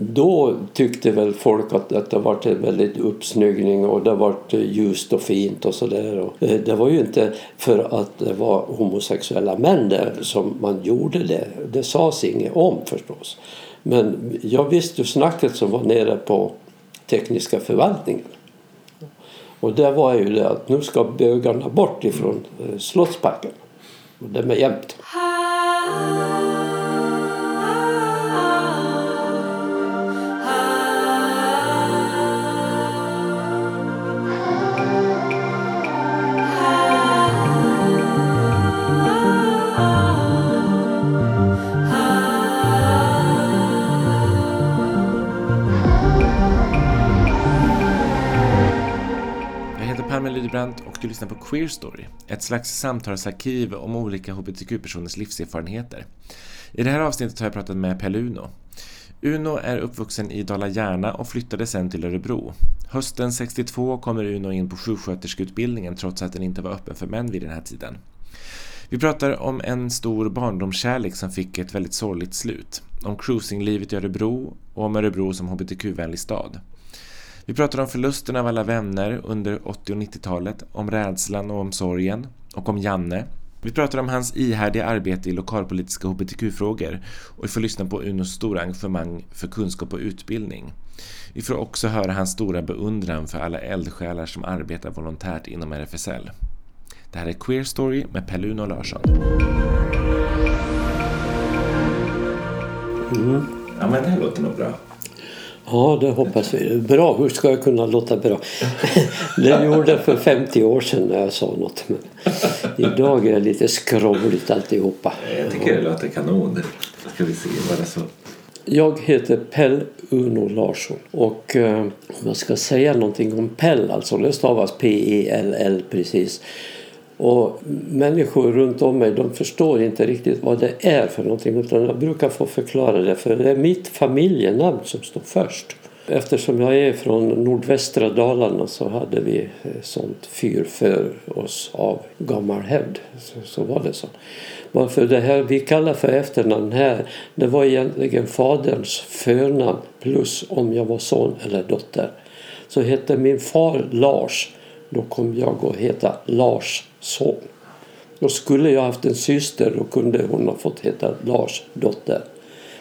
då tyckte väl folk att det var en väldigt uppsnyggning och det var ljust och fint och sådär. Eh, det var ju inte för att det var homosexuella män där som man gjorde det. Det sades inget om förstås. Men jag visste ju snacket som var nere på tekniska förvaltningen. Och det var ju det att nu ska bögarna bort ifrån eh, Slottsparken. Och det med jämt. Rydbrant och du lyssnar på Queer Story, ett slags samtalsarkiv om olika hbtq-personers livserfarenheter. I det här avsnittet har jag pratat med Pelle Uno. Uno är uppvuxen i Dala-Järna och flyttade sen till Örebro. Hösten 62 kommer Uno in på sjuksköterskeutbildningen trots att den inte var öppen för män vid den här tiden. Vi pratar om en stor barndomskärlek som fick ett väldigt sorgligt slut, om cruisinglivet i Örebro och om Örebro som hbtq-vänlig stad. Vi pratar om förlusten av alla vänner under 80 och 90-talet, om rädslan och om sorgen och om Janne. Vi pratar om hans ihärdiga arbete i lokalpolitiska hbtq-frågor och vi får lyssna på Unos stora engagemang för kunskap och utbildning. Vi får också höra hans stora beundran för alla eldsjälar som arbetar volontärt inom RFSL. Det här är Queer Story med Pelle-Uno Larsson. Mm. Ja men det här låter nog bra. Ja, det hoppas vi. Bra, hur ska jag kunna låta bra? det gjorde jag för 50 år sedan när jag sa något. Men idag är det lite skrovligt alltihopa. Jag tycker det låter kanon. Ska vi se vad det så. Jag heter Pell Uno Larsson och eh, om jag ska säga någonting om Pell, alltså det stavas P-E-L-L precis. Och människor runt om mig de förstår inte riktigt vad det är för någonting utan jag brukar få förklara det för det är mitt familjenamn som står först. Eftersom jag är från nordvästra Dalarna så hade vi eh, sånt fyr för oss av gammal hävd. Så, så var det så. Varför det här vi kallar för efternamn här det var egentligen faderns förnamn plus om jag var son eller dotter. Så hette min far Lars då kom jag att heta Lars son. Och skulle jag haft en syster då kunde hon ha fått heta Lars dotter.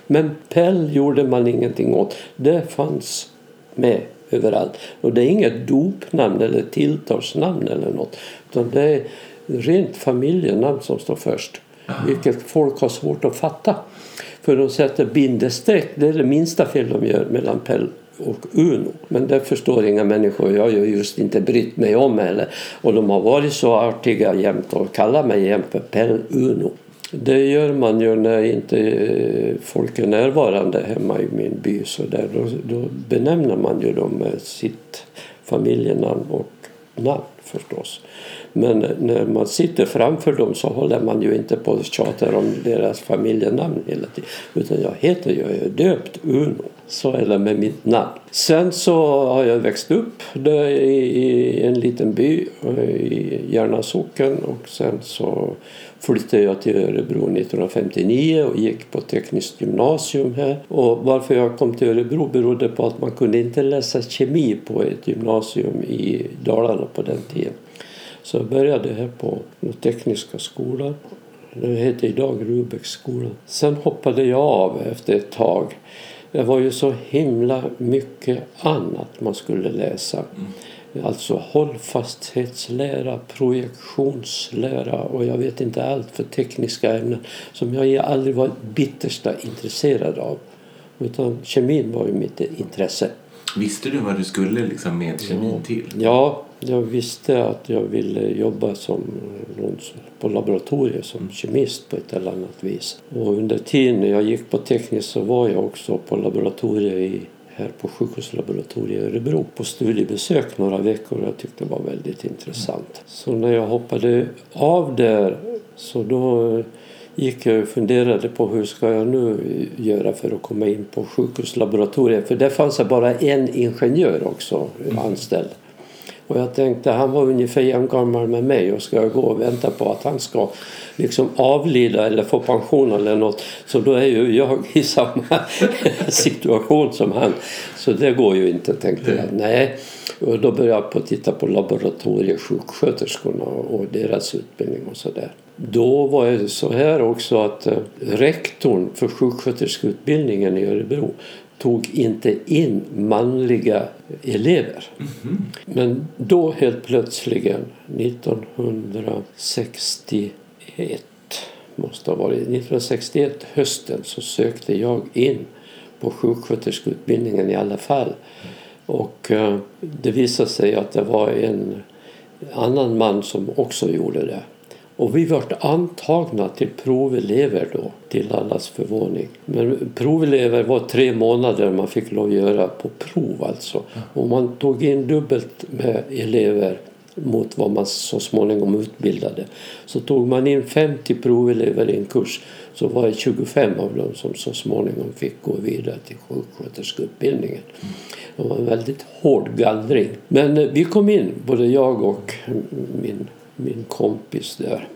Men Pell gjorde man ingenting åt. Det fanns med överallt. Och det är inget dopnamn eller tilltalsnamn eller något. Utan det är rent familjenamn som står först. Vilket folk har svårt att fatta. För de sätter bindestreck. Det är det minsta fel de gör mellan Pell och Uno. Men det förstår inga människor. Jag har just inte brytt mig om heller. Och de har varit så artiga jämt och kallar mig jämt för Pell Uno. Det gör man ju när inte eh, folk är närvarande hemma i min by. Så där, då, då benämner man ju dem med sitt familjenamn och namn förstås. Men när man sitter framför dem så håller man ju inte på och tjatar om deras familjenamn hela tiden. Utan jag heter ju, jag är döpt Uno. Så är det med mitt namn. Sen så har jag växt upp där i en liten by i Järna socken och sen så flyttade jag till Örebro 1959 och gick på tekniskt gymnasium här. Och varför jag kom till Örebro berodde på att man kunde inte läsa kemi på ett gymnasium i Dalarna på den tiden. Så jag började här på den tekniska skolan. den heter idag Rubekskolan. Sen hoppade jag av efter ett tag. Det var ju så himla mycket annat man skulle läsa. Mm. Mm. Alltså hållfasthetslära, projektionslära och jag vet inte allt för tekniska ämnen som jag aldrig var bittersta intresserad av. Utan kemin var ju mitt intresse. Visste du vad du skulle liksom med kemin till? Ja, jag visste att jag ville jobba som på laboratoriet som kemist på ett eller annat vis. Och under tiden jag gick på tekniskt så var jag också på laboratoriet i, här på sjukhuslaboratoriet i Örebro på studiebesök några veckor och jag tyckte det var väldigt intressant. Så när jag hoppade av där så då gick jag och funderade på hur ska jag nu göra för att komma in på sjukhuslaboratoriet. För där fanns det bara en ingenjör också anställd. Och jag tänkte, han var ungefär jämngammal med mig och ska jag gå och vänta på att han ska liksom avlida eller få pension eller något så då är ju jag i samma situation som han. Så det går ju inte tänkte jag. Nej. Och då började jag på titta på laboratoriesjuksköterskorna och deras utbildning och sådär. Då var det så här också att eh, rektorn för sjuksköterskeutbildningen i Örebro tog inte in manliga elever. Mm. Men då helt plötsligen 1961 måste ha varit 1961 hösten så sökte jag in på sjuksköterskeutbildningen i alla fall. Och eh, det visade sig att det var en annan man som också gjorde det. Och vi vart antagna till provelever då, till allas förvåning. Men provelever var tre månader man fick lov att göra på prov alltså. Och man tog in dubbelt med elever mot vad man så småningom utbildade. Så tog man in 50 provelever i en kurs så var det 25 av dem som så småningom fick gå vidare till sjuksköterskeutbildningen. Det var en väldigt hård gallring. Men eh, vi kom in, både jag och min, min kompis där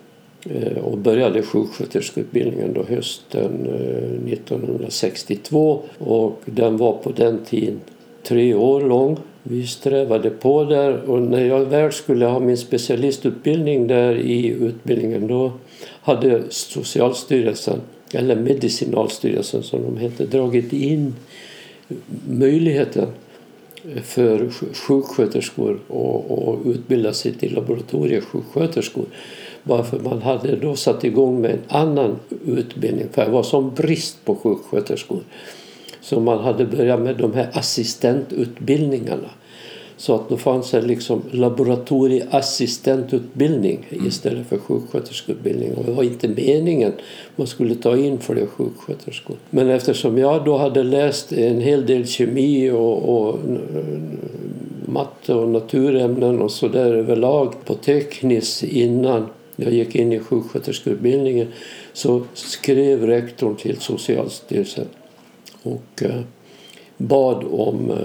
eh, och började sjuksköterskeutbildningen då hösten eh, 1962 och den var på den tiden tre år lång. Vi strävade på där och när jag väl skulle ha min specialistutbildning där i utbildningen då hade Socialstyrelsen, eller Medicinalstyrelsen som de hette, dragit in möjligheten för sjuksköterskor och utbilda sig till laboratoriesjuksköterskor. Varför man hade då satt igång med en annan utbildning för det var sån brist på sjuksköterskor. Så man hade börjat med de här assistentutbildningarna. Så att då fanns det liksom laboratorieassistentutbildning istället för sjuksköterskeutbildning. Och det var inte meningen man skulle ta in fler sjuksköterskor. Men eftersom jag då hade läst en hel del kemi och, och matte och naturämnen och sådär överlag på Teknis innan jag gick in i sjuksköterskeutbildningen så skrev rektorn till Socialstyrelsen och eh, bad om eh,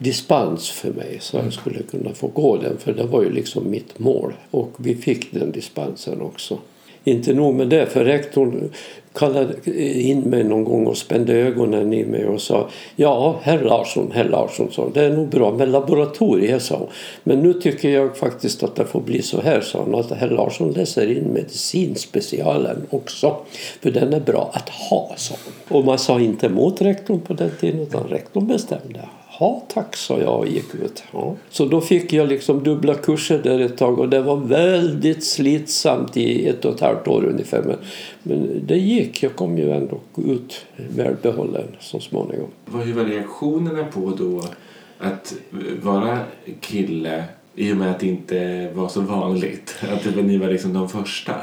dispens för mig så jag skulle kunna få gå den för det var ju liksom mitt mål. Och vi fick den dispensen också. Inte nog med det, för rektorn kallade in mig någon gång och spände ögonen i mig och sa Ja, herr Larsson, herr Larsson, sa det är nog bra med laboratorier, sa hon. Men nu tycker jag faktiskt att det får bli så här, sa hon, att herr Larsson läser in medicinspecialen också. För den är bra att ha, sa hon. Och man sa inte emot rektorn på den tiden, utan rektorn bestämde. Ja tack, sa jag och gick ut. Ja. Så då fick jag liksom dubbla kurser där ett tag och det var väldigt slitsamt i ett och ett halvt år ungefär. Men, men det gick. Jag kom ju ändå ut välbehållen så småningom. Hur var reaktionerna på då att vara kille i och med att det inte var så vanligt. Att ni var liksom de första.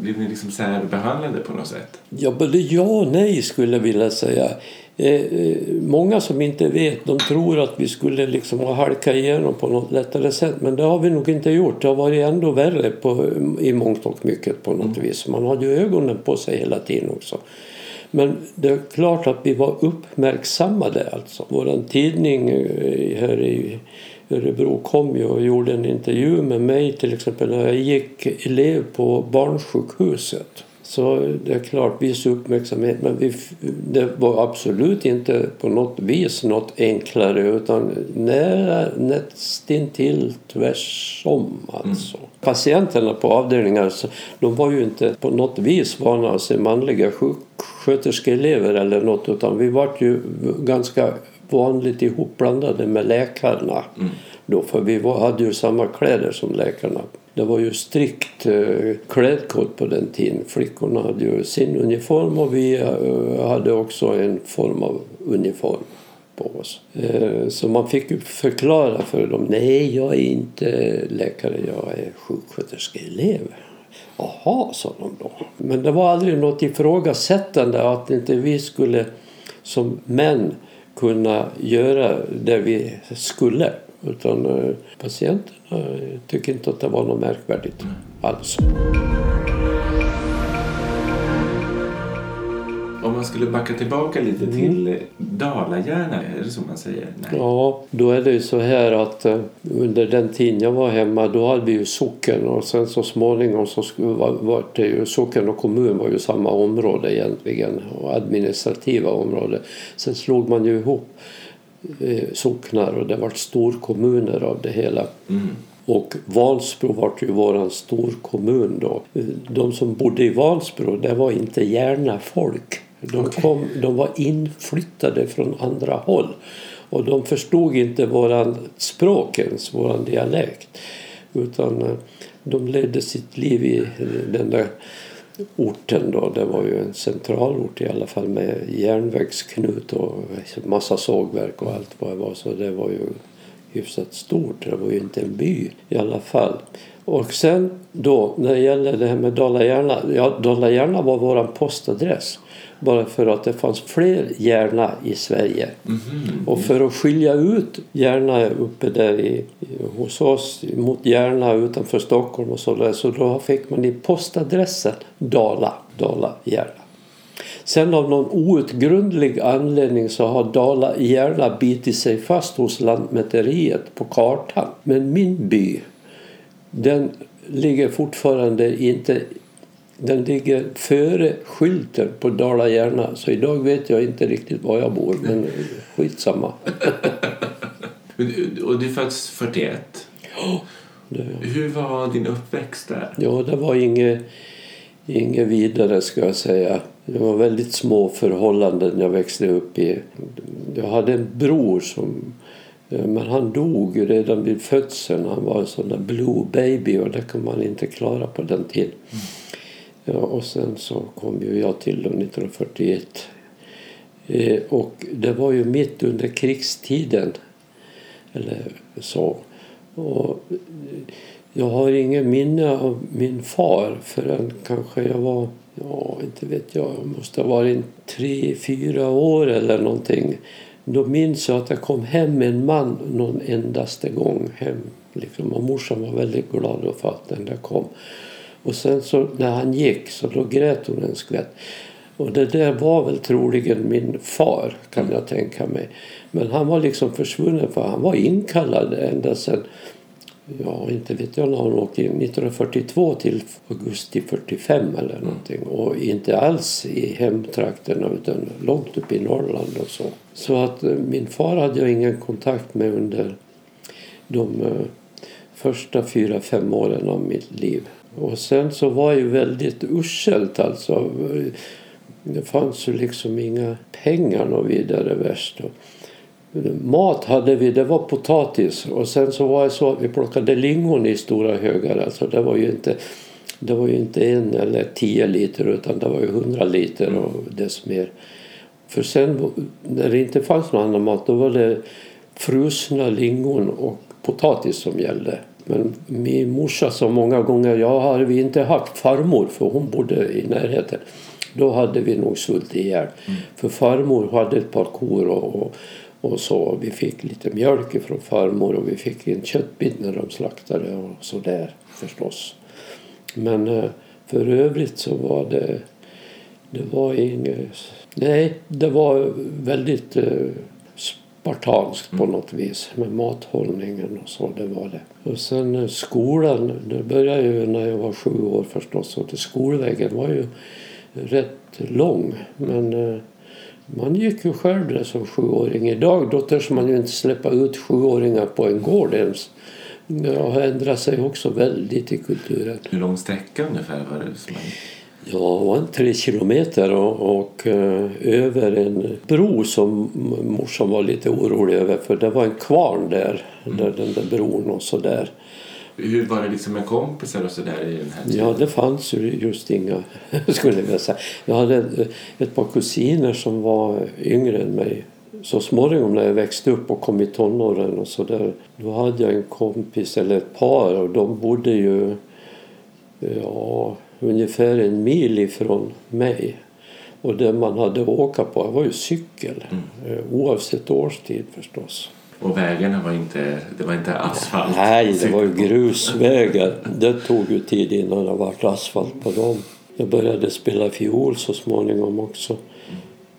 Blev ni liksom särbehandlade på något sätt? Ja, både ja och nej skulle jag vilja säga. Eh, eh, många som inte vet de tror att vi skulle liksom ha halkat igenom på något lättare sätt men det har vi nog inte gjort. Det har varit ändå värre på, i mångt och mycket på något mm. vis. Man hade ju ögonen på sig hela tiden också. Men det är klart att vi var uppmärksammade alltså. Vår tidning eh, här i Örebro kom ju och gjorde en intervju med mig till exempel när jag gick elev på barnsjukhuset. Så det är klart, viss uppmärksamhet. Men vi, det var absolut inte på något vis något enklare utan nästintill tvärsom. Alltså. Mm. Patienterna på avdelningar de var ju inte på något vis vana att se manliga sjuksköterskeelever eller något utan vi var ju ganska vanligt ihopblandade med läkarna. Mm. Då, för vi var, hade ju samma kläder som läkarna. Det var ju strikt eh, klädkod på den tiden. Flickorna hade ju sin uniform och vi eh, hade också en form av uniform på oss. Eh, så man fick ju förklara för dem. Nej, jag är inte läkare, jag är sjuksköterskeelev. Jaha, sa de då. Men det var aldrig något ifrågasättande att inte vi skulle som män kunna göra det vi skulle. Utan eh, patienterna tycker inte att det var något märkvärdigt alls. Om man skulle backa tillbaka lite mm. till Dalahjärna, är det så man säger? Nej. Ja, då är det ju så här att uh, under den tiden jag var hemma då hade vi ju socken och sen så småningom så var, det ju socken och kommun var ju samma område egentligen och administrativa område. Sen slog man ju ihop socknar och det vart storkommuner av det hela. Mm. Och Vansbro var ju våran storkommun då. De som bodde i Vansbro, det var inte gärna folk. De, kom, de var inflyttade från andra håll. Och de förstod inte våran språk ens, våran dialekt. Utan eh, de ledde sitt liv i den där orten då. Det var ju en centralort i alla fall med järnvägsknut och massa sågverk och allt vad det var. Så det var ju hyfsat stort. Det var ju inte en by i alla fall. Och sen då när det gäller det här med Dala-Järna. Ja, Dala-Järna var våran postadress. Bara för att det fanns fler Järna i Sverige. Mm -hmm. Och för att skilja ut Järna uppe där i, hos oss mot Järna utanför Stockholm och så där. Så då fick man i postadressen Dala, Dala-Järna. Sen av någon outgrundlig anledning så har Dala Järna bitit sig fast hos Lantmäteriet på kartan. Men min by, den ligger fortfarande inte den ligger före skylten på Dala Järna så idag vet jag inte riktigt var jag bor men skitsamma. Och du föddes 41? Ja. Det... Hur var din uppväxt där? Ja, det var inget, inget vidare ska jag säga. Det var väldigt små förhållanden jag växte upp i. Jag hade en bror som eh, men han dog redan vid födseln. Han var en sån där blue baby och det kan man inte klara på den tiden. Mm. Ja, och sen så kom ju jag till 1941. Eh, och det var ju mitt under krigstiden. Eller så. Och jag har ingen minne av min far förrän kanske jag var ja, inte vet jag, jag måste ha varit tre, fyra år eller någonting. Då minns jag att jag kom hem med en man någon endaste gång hem. Liksom. Och morsan var väldigt glad för att den där kom. Och sen så när han gick så då grät hon en skvätt. Och det där var väl troligen min far kan jag tänka mig. Men han var liksom försvunnen för han var inkallad ända sedan ja, inte vet jag när hon åkte in, 1942 till augusti 45 eller någonting. Och inte alls i hemtrakterna utan långt upp i Norrland och så. Så att eh, min far hade jag ingen kontakt med under de eh, första fyra, fem åren av mitt liv. Och sen så var det ju väldigt uselt alltså. Det fanns ju liksom inga pengar något vidare värst. Mat hade vi, det var potatis och sen så var det så att vi plockade lingon i stora högar. Alltså det var ju inte, det var ju inte en eller tio liter utan det var ju hundra liter och dess mer. För sen när det inte fanns någon annan mat då var det frusna lingon och potatis som gällde. Men min morsa sa många gånger, ja hade vi inte haft farmor för hon bodde i närheten då hade vi nog svultit ihjäl. Mm. För farmor hade ett par kor och, och och så. Vi fick lite mjölk från farmor och vi fick en köttbit när de slaktade och så där förstås. Men eh, för övrigt så var det, det var inget, nej det var väldigt eh, spartanskt på något vis med mathållningen och så det var det. Och sen eh, skolan, det började ju när jag var sju år förstås och skolvägen var ju rätt lång men man gick ju själv där som sjuåring. Idag då törs man ju inte släppa ut sjuåringar på en gård ens. Det har ändrat sig också väldigt i kulturen. Hur lång sträcka ungefär var det? Som Ja, tre kilometer och, och uh, över en bro som morsan var lite orolig över för det var en kvarn där, mm. där den där bron och så där. Hur var det liksom med kompisar och sådär i den här tiden? Ja, det fanns ju just inga, skulle jag säga. Jag hade ett par kusiner som var yngre än mig. Så småningom när jag växte upp och kom i tonåren och så där, då hade jag en kompis eller ett par och de bodde ju ja, ungefär en mil ifrån mig. Och det man hade att åka på var ju cykel, mm. Eh, oavsett årstid förstås. Och vägarna var inte, det var inte asfalt? Nej, det var ju grusvägar. Det tog ju tid innan det var asfalt på dem. Jag började spela fiol så småningom också.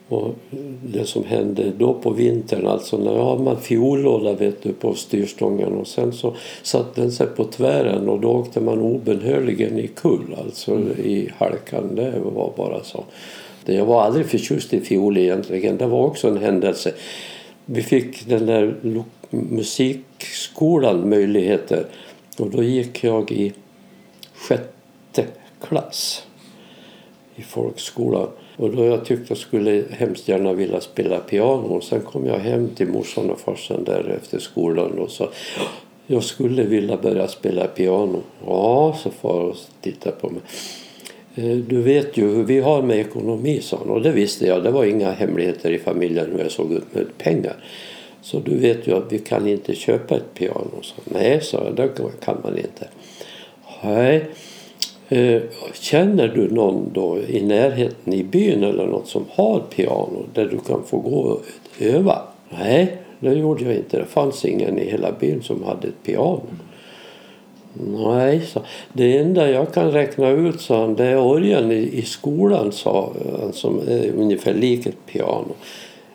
Och det som hände då på vintern, alltså när ja, man fiollåda vet du, på styrstången och sen så satte den sig på tvären och då åkte man obenhörligen i kull, alltså i halkan. Det var bara så. Jag var aldrig förtjust i fiol egentligen. Det var också en händelse. Vi fick den där musikskolan möjligheter och då gick jag i sjätte klass i folkskolan. Och då jag tyckte jag skulle hemskt gärna vilja spela piano. Sen kom jag hem till morsan och farsan där efter skolan och sa jag skulle vilja börja spela piano. Ja, så far och tittade på mig. Eh, du vet ju hur vi har med ekonomi, sa han. Och det visste jag. Det var inga hemligheter i familjen hur jag såg ut med pengar. Så du vet ju att vi kan inte köpa ett piano. Så, Nej, sa jag, det kan man inte. Nej. Eh, känner du någon då i närheten i byn eller något som har piano där du kan få gå och öva? Nej, det gjorde jag inte. Det fanns ingen i hela byn som hade ett piano. Nej, så. det enda jag kan räkna ut, sa han, det är orgeln i, i skolan, sa han, som är ungefär lik ett piano.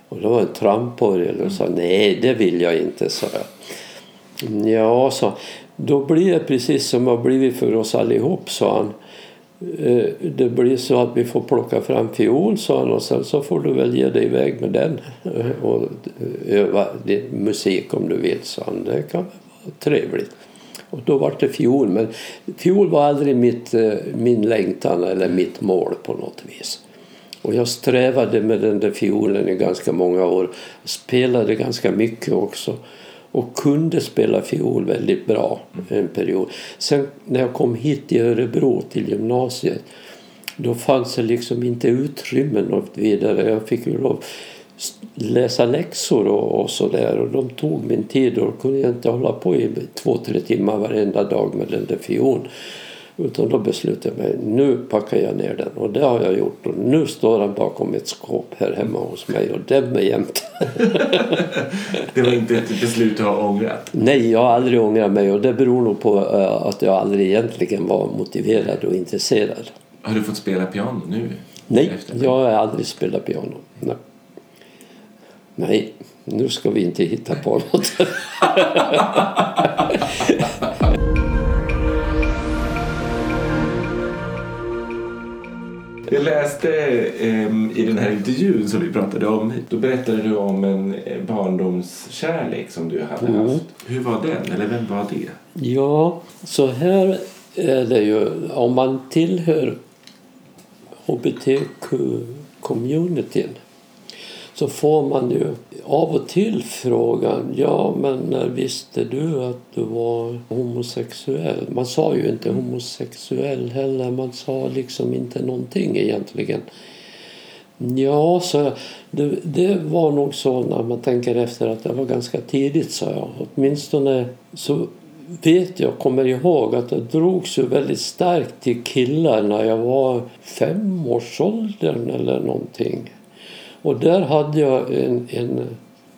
Och det var en tramporgel och sa nej, det vill jag inte, sa jag. Ja, sa då blir det precis som det har blivit för oss allihop, sa han. Eh, det blir så att vi får plocka fram fiol, sa han, och sen så får du väl ge dig iväg med den och öva din musik om du vill, sa han. Det kan vara trevligt. Och då var det fiol, men fiol var aldrig mitt, eh, min längtan eller mitt mål på något vis. Och jag strävade med den där fiolen i ganska många år. Spelade ganska mycket också och kunde spela fiol väldigt bra en period. Sen när jag kom hit till Örebro till gymnasiet då fanns det liksom inte utrymme något vidare. Jag fick ju lov läsa läxor och, och så där och de tog min tid och då kunde jag inte hålla på i två, tre timmar varenda dag med den där fiolen. Utan då beslutade jag mig, nu packar jag ner den. Och det har jag gjort. Och nu står den bakom ett skåp här hemma hos mig och dämmer jämt. det var inte ett beslut du har ångrat? Nej, jag har aldrig ångrat mig och det beror nog på eh, att jag aldrig egentligen var motiverad och intresserad. Har du fått spela piano nu? Nej, jag har aldrig spelat piano. Nej. Nej, nu ska vi inte hitta på något. Jag läste um, i den här intervjun som vi pratade om, då berättade du om en eh, barndomskärlek som du hade mm. haft. Hur var den, eller vem var det? Ja, så här är det ju. Om man tillhör hbtq-communityn så får man ju av och till frågan ja men när visste du att du var homosexuell? Man sa ju inte homosexuell heller, man sa liksom inte någonting egentligen. Ja, så det, det var nog så när man tänker efter att det var ganska tidigt, sa jag. Åtminstone så vet jag, kommer ihåg att det drogs ju väldigt starkt till killar när jag var femårsåldern eller någonting. Och där hade jag en, en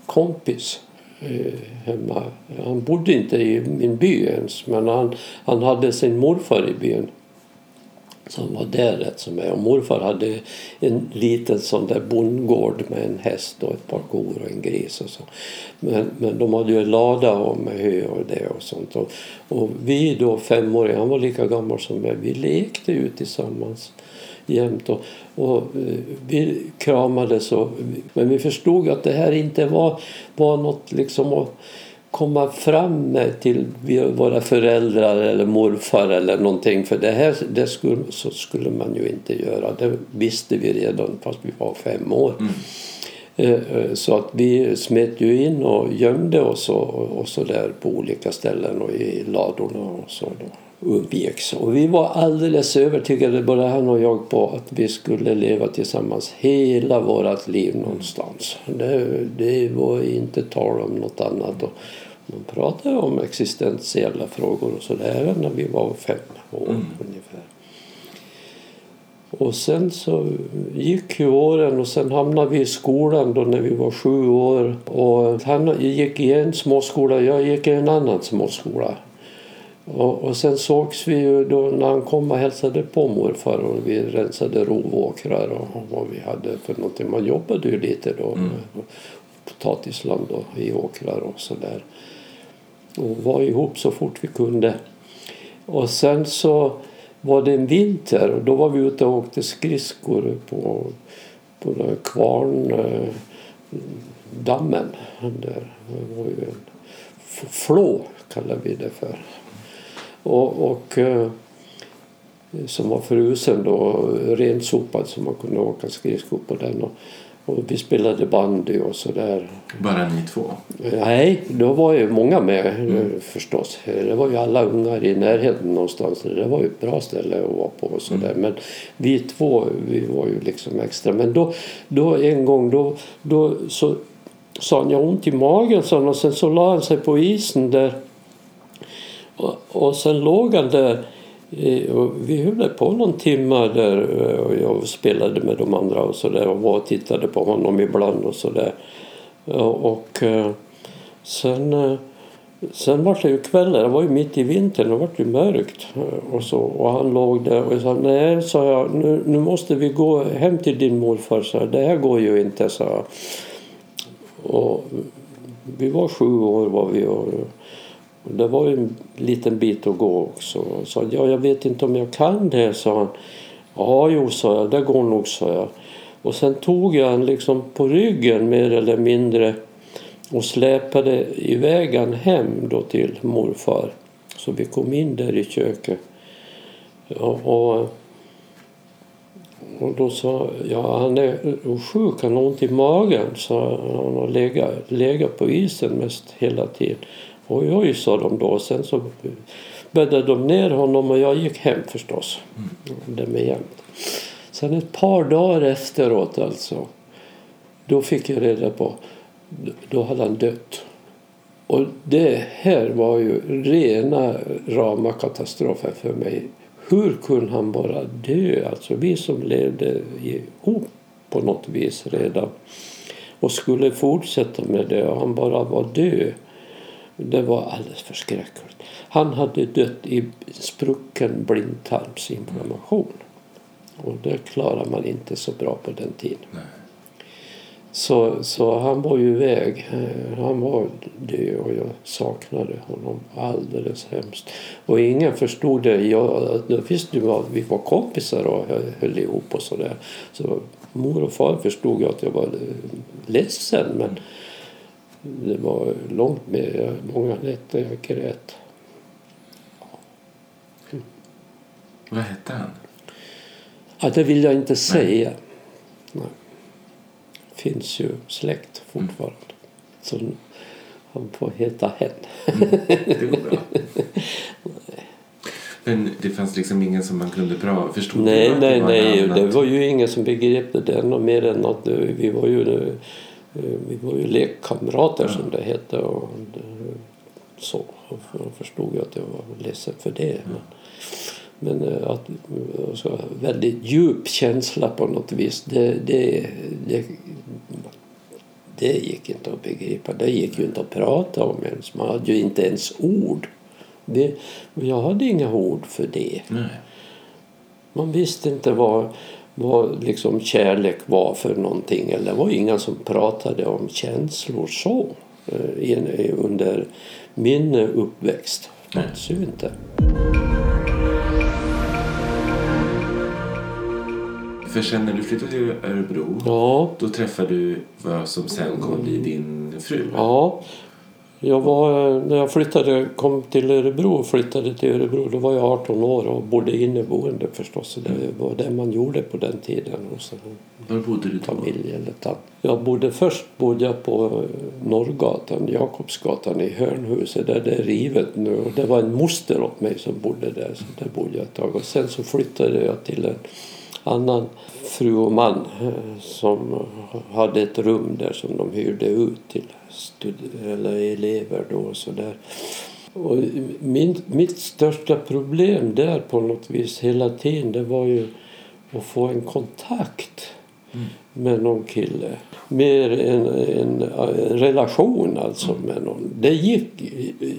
kompis eh, hemma. Han bodde inte i min by ens men han, han hade sin morfar i byn som var där rätt som är. Och morfar hade en liten sån där bondgård med en häst och ett par kor och en gris och så. Men, men de hade ju en lada och med hö och det och sånt. Och, och vi då femåringar, han var lika gammal som jag, vi lekte ju tillsammans jämt. Och, och eh, vi kramades. Och, men vi förstod att det här inte var, var något liksom att komma fram till våra föräldrar eller morfar eller någonting. För det här det skulle, så skulle man ju inte göra. Det visste vi redan fast vi var fem år. Mm. Eh, eh, så att vi smet ju in och gömde oss och, och så där på olika ställen och i ladorna och så. Då umgicks. Och vi var alldeles övertygade, både han och jag, på att vi skulle leva tillsammans hela vårt liv någonstans. Det, det var inte tal om något annat. Och man pratade om existentiella frågor och så där även när vi var fem år mm. ungefär. Och sen så gick ju åren och sen hamnade vi i skolan då när vi var sju år. Och han gick i en småskola, jag gick i en annan småskola. Och, och sen sågs vi ju då när han kom och hälsade på morfar och vi rensade rovåkrar och vad vi hade för någonting. Man jobbade ju lite då. Mm. Potatisland och i åkrar och sådär. Och var ihop så fort vi kunde. Och sen så var det en vinter och då var vi ute och åkte skridskor på, på Kvarndammen. Där. Det var ju en flå kallar vi det för. Och, och eh, som var frusen då, rensopad så man kunde åka skridskor på den. Och, och vi spelade bandy och sådär. Bara ni två? Nej, då var ju många med mm. förstås. Det var ju alla ungar i närheten någonstans. Det var ju ett bra ställe att vara på och sådär. Mm. Men vi två, vi var ju liksom extra. Men då, då en gång då, då så sa han, jag har ont i magen, sa han. Och sen så la han sig på isen där. Och, och sen låg han där och vi höll på någon timme där eh, och jag spelade med de andra och så där och var och tittade på honom ibland och så där. Och eh, sen, eh, sen var det ju kvällar, det var ju mitt i vintern, det var ju mörkt. Och, så, och han låg där och jag sa nej, sa jag, nu, nu måste vi gå hem till din morfar, så det här går ju inte, sa jag. Och vi var sju år var vi och det var ju en liten bit att gå också. Så ja, jag vet inte om jag kan det, sa han. Ja, jo, sa jag, det går nog, sa jag. Och sen tog jag han liksom på ryggen mer eller mindre och släpade iväg han hem då till morfar. Så vi kom in där i köket. Och, och då sa ja han är sjuk, han har ont i magen. Så han har legat, legat på isen mest hela tiden. Oj, oj, sa de då. Sen så bäddade de ner honom och jag gick hem förstås. Mm. Jämt. Sen ett par dagar efteråt alltså. Då fick jag reda på. Då hade han dött. Och det här var ju rena rama katastrofen för mig. Hur kunde han bara dö? Alltså vi som levde ihop på något vis redan och skulle fortsätta med det och han bara var död. Det var alldeles förskräckligt. Han hade dött i sprucken blindtarmsinflammation. Och det klarar man inte så bra på den tiden. Nej. Så, så han var ju iväg. Eh, han var död och jag saknade honom alldeles hemskt. Och ingen förstod det. Jag, visste ju att vi var kompisar och höll ihop och sådär. Så mor och far förstod att jag var ledsen. Men det var långt med många nätter jag grät. Mm. Vad hette han? Ja, det vill jag inte säga. Nej. Nej. finns ju släkt fortfarande. Mm. Så han får heta hen. Mm, det går bra. Men det fanns liksom ingen som man kunde bra förstå? Nej, nej, nej. Det var ju ingen som begrep det mer än att vi var ju Eh, vi var ju lekkamrater som det hette och så. Och förstod jag att jag var ledsen för det. Men, men eh, att alltså, väldigt djup känsla på något vis. Det, det, det, det gick inte att begripa. Det gick ju inte att prata om ens. Man hade ju inte ens ord. Det, jag hade inga ord för det. Nej. Man visste inte vad vad liksom kärlek var för någonting. Eller det var inga som pratade om känslor så eh, under min uppväxt. Fanns ju inte. För sen när du flyttade till Örebro ja. då träffade du vad som sen kom bli din fru. Ja, jag var, när jag flyttade, kom till Örebro och flyttade till Örebro då var jag 18 år och bodde inneboende förstås. Det var det man gjorde på den tiden. Och så, Var bodde du då? Familj eller tant. Jag bodde, först bodde jag på Norrgatan, Jakobsgatan i Hörnhuset där det är rivet nu. Och det var en moster åt mig som bodde där så där bodde jag ett tag. Och sen så flyttade jag till en annan fru och man eh, som hade ett rum där som de hyrde ut till eller elever då och sådär. Och min, mitt största problem där på något vis hela tiden det var ju att få en kontakt mm med någon kille. Mer en, en, en relation alltså med någon. Det gick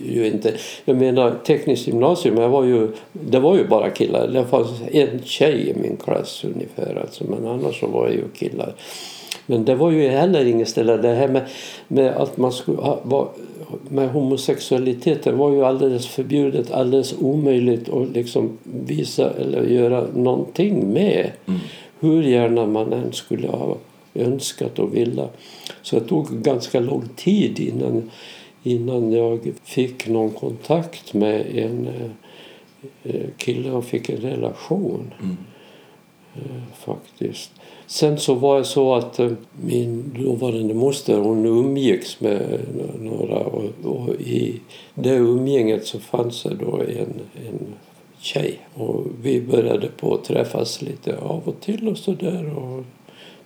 ju inte. Jag menar tekniskt gymnasium, jag var ju, det var ju bara killar. Det fanns en tjej i min klass ungefär alltså, men annars så var det ju killar. Men det var ju heller inget ställe. Det här med, med att man skulle ha, var, med homosexualiteten var ju alldeles förbjudet, alldeles omöjligt att liksom visa eller göra någonting med. Mm. Hur gärna man än skulle ha önskat och vilja. Så det tog ganska lång tid innan, innan jag fick någon kontakt med en eh, kille och fick en relation. Mm. Eh, faktiskt. Sen så var det så att eh, min dåvarande moster hon umgicks med några och, och i det umgänget så fanns det då en, en tjej. Och vi började på att träffas lite av och till och så där och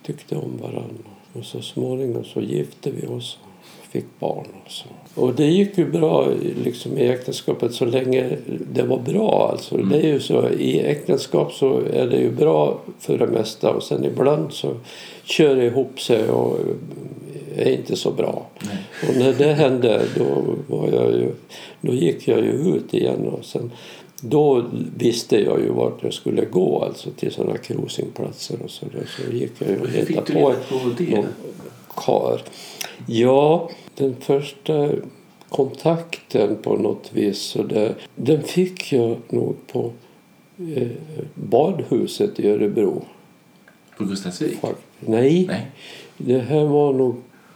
tyckte om varandra. Och så småningom så gifte vi oss och fick barn och så. Och det gick ju bra liksom, i äktenskapet så länge det var bra. Alltså. Mm. Det är ju så, I äktenskap så är det ju bra för det mesta och sen ibland så kör det ihop sig och är inte så bra. Nej. Och när det hände då, var jag ju, då gick jag ju ut igen. Och sen, då visste jag ju vart jag skulle gå alltså till sådana cruisingplatser och så där. Så gick jag ju och du på på det? någon kar. Ja, den första kontakten på något vis så där, den fick jag nog på eh, badhuset i Örebro. På Gustavsvik? Nej, Nej. det här var nog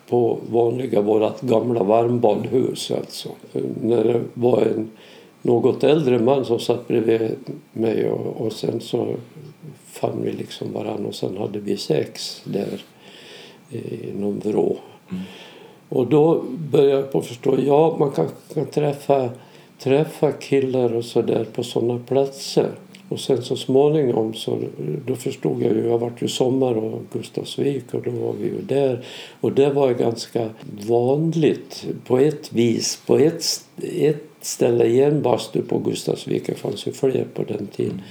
på vanliga vårat gamla varmbadhus alltså. När det var en något äldre man som satt bredvid mig och, och sen så fann vi liksom varann och sen hade vi sex där i någon vrå. Mm. Och då började jag på att förstå, ja man kan, kan träffa, träffa killar och så där på sådana platser. Och sen så småningom så då förstod jag ju, jag vart ju sommar och Gustavsvik och då var vi ju där. Och det var ju ganska vanligt på ett vis. På ett, ett ställe i en bastu på Gustavsvik, det fanns ju fler på den tiden.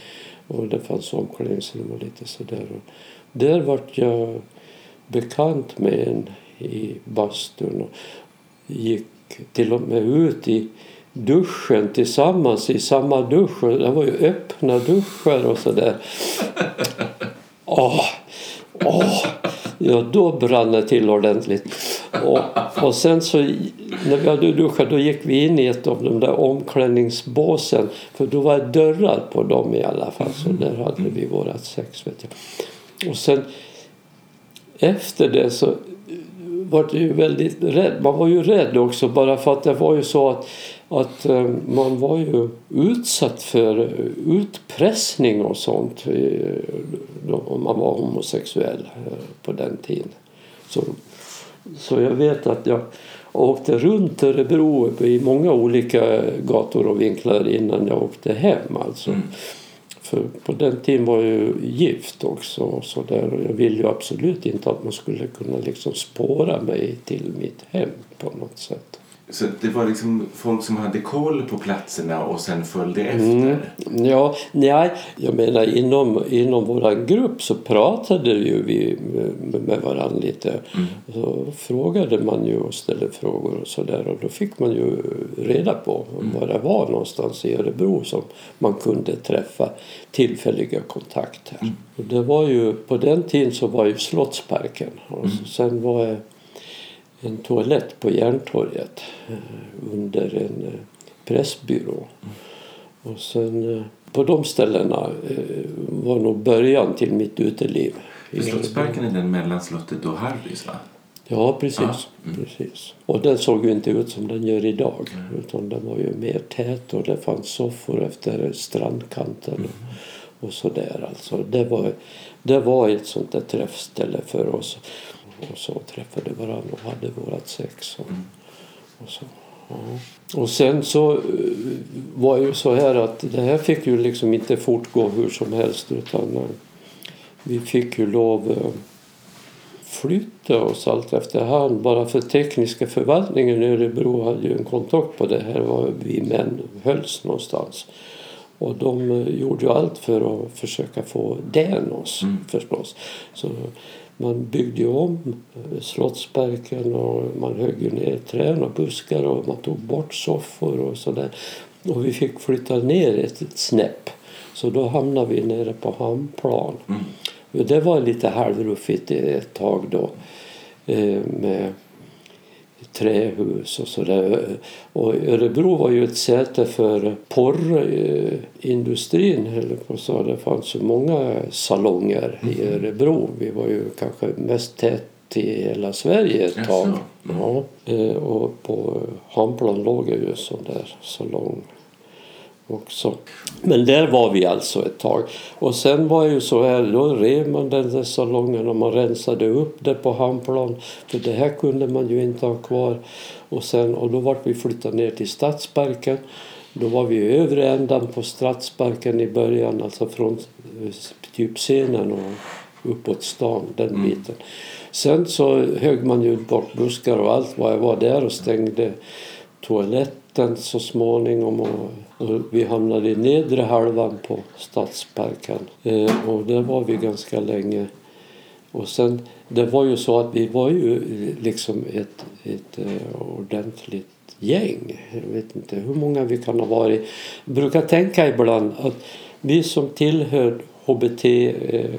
Och det fanns omklädningsrum och lite sådär. Och där vart jag bekant med en i bastun och gick till och med ut i duschen tillsammans i samma dusch. Det var ju öppna duschar och sådär. Åh, åh, ja då brann det till ordentligt. Och, och sen så när vi hade duschat då gick vi in i ett av de där omklädningsbåsen. För då var det dörrar på dem i alla fall. Så där hade vi vårat sex vet jag. Och sen efter det så var det ju väldigt rädd. Man var ju rädd också bara för att det var ju så att, att eh, man var ju utsatt för utpressning och sånt eh, om man var homosexuell eh, på den tiden. Så, så jag vet att jag åkte runt Örebro i många olika gator och vinklar innan jag åkte hem alltså. Mm. För på den tiden var jag ju gift också och så där och jag ville ju absolut inte att man skulle kunna liksom spåra mig till mitt hem på något sätt. Så det var liksom folk som hade koll på platserna och sen följde Mm. efter? Ja, nej, jag menar inom, inom vår grupp så pratade ju vi med, med varandra lite. Så frågade man ju och ställde frågor och sådär och då fick man ju reda på var det var någonstans i Örebro som man kunde träffa tillfälliga kontakter. Och det var ju, på den tiden så var ju Slottsparken och så, sen var en toalett på Järntorget eh, under en eh, pressbyrå. Och sen eh, på de ställena var nog början till mitt uteliv. Slottsparken är den mellan slottet och Harrys va? Ja, precis. Ja, mm. precis. Och den såg ju inte ut som den gör idag. Utan den var ju mer tät och det fanns soffor efter strandkanten. Mm. Och, och så där alltså. Det var, det var ett sånt där träffställe för oss. Och så träffade varandra och hade vårat sex. Och, Mm. och så. Ja. Och sen så eh, var det ju så här att det här fick ju liksom inte fortgå hur som helst utan eh, vi fick ju lov eh, flytta oss allt efterhand. Bara för tekniska förvaltningen i Örebro hade ju en kontakt på det här var vi män hölls någonstans. Och de gjorde ju allt för att försöka få den oss Mm. förstås. Så man byggde om eh, Slottsparken och man högg ner träd och buskar och man tog bort soffor och sådär. Och vi fick flytta ner ett, ett snäpp. Så då hamnade vi nere på Hamnplan. Mm. Det var lite halvruffigt ett tag då. Eh, med trähus och sådär. Och Örebro var ju ett säte för porrindustrin. Så det fanns ju många salonger i mm. Örebro. Vi var ju kanske mest tätt i hela Sverige ett tag. Ja. Eh, och på Hamplan låg ju en sån där salong också. Men där var vi alltså ett tag. Och sen var det ju så här, då rev man den där salongen och man rensade upp det på Hamplan. För det här kunde man ju inte ha kvar. Och, sen, och då var vi flyttade ner till Stadsparken. Då var vi i övre ändan på Stadsparken i början, alltså från eh, typ scenen och uppåt stan, den mm. biten. Sen så högg man ju bort buskar och allt vad jag var där och stängde toaletten så småningom. Och, och vi hamnade i nedre halvan på Stadsparken. Eh, och där var vi ganska länge. Och sen, det var ju så att vi var ju liksom ett, ett eh, ordentligt gäng. Jag vet inte hur många vi kan ha varit. Jag brukar tänka ibland att vi som tillhör HBT eh,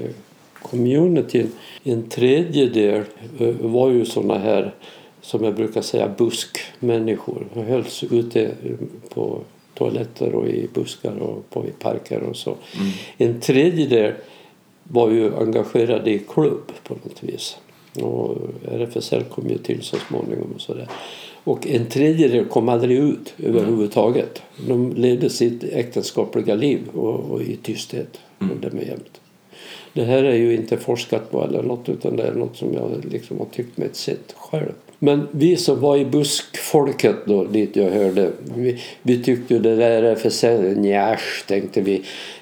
communityn, en tredjedel eh, var ju såna här som jag brukar säga buskmänniskor. De hölls ute på toaletter och i buskar och på i parker och så. Mm. En tredjedel var ju engagerade i klubb på något vis. Och RFSL kom ju till så småningom och sådär. Och en tredjedel kom aldrig ut överhuvudtaget. De levde sitt äktenskapliga liv och, och i tysthet. Mm. Och det med jämt. Det här är ju inte forskat på eller något utan det är något som jag liksom har tyckt mig sett själv. Men vi som var i buskfolket då, dit jag hörde, vi, vi tyckte det där är för njasch, tänkte vi.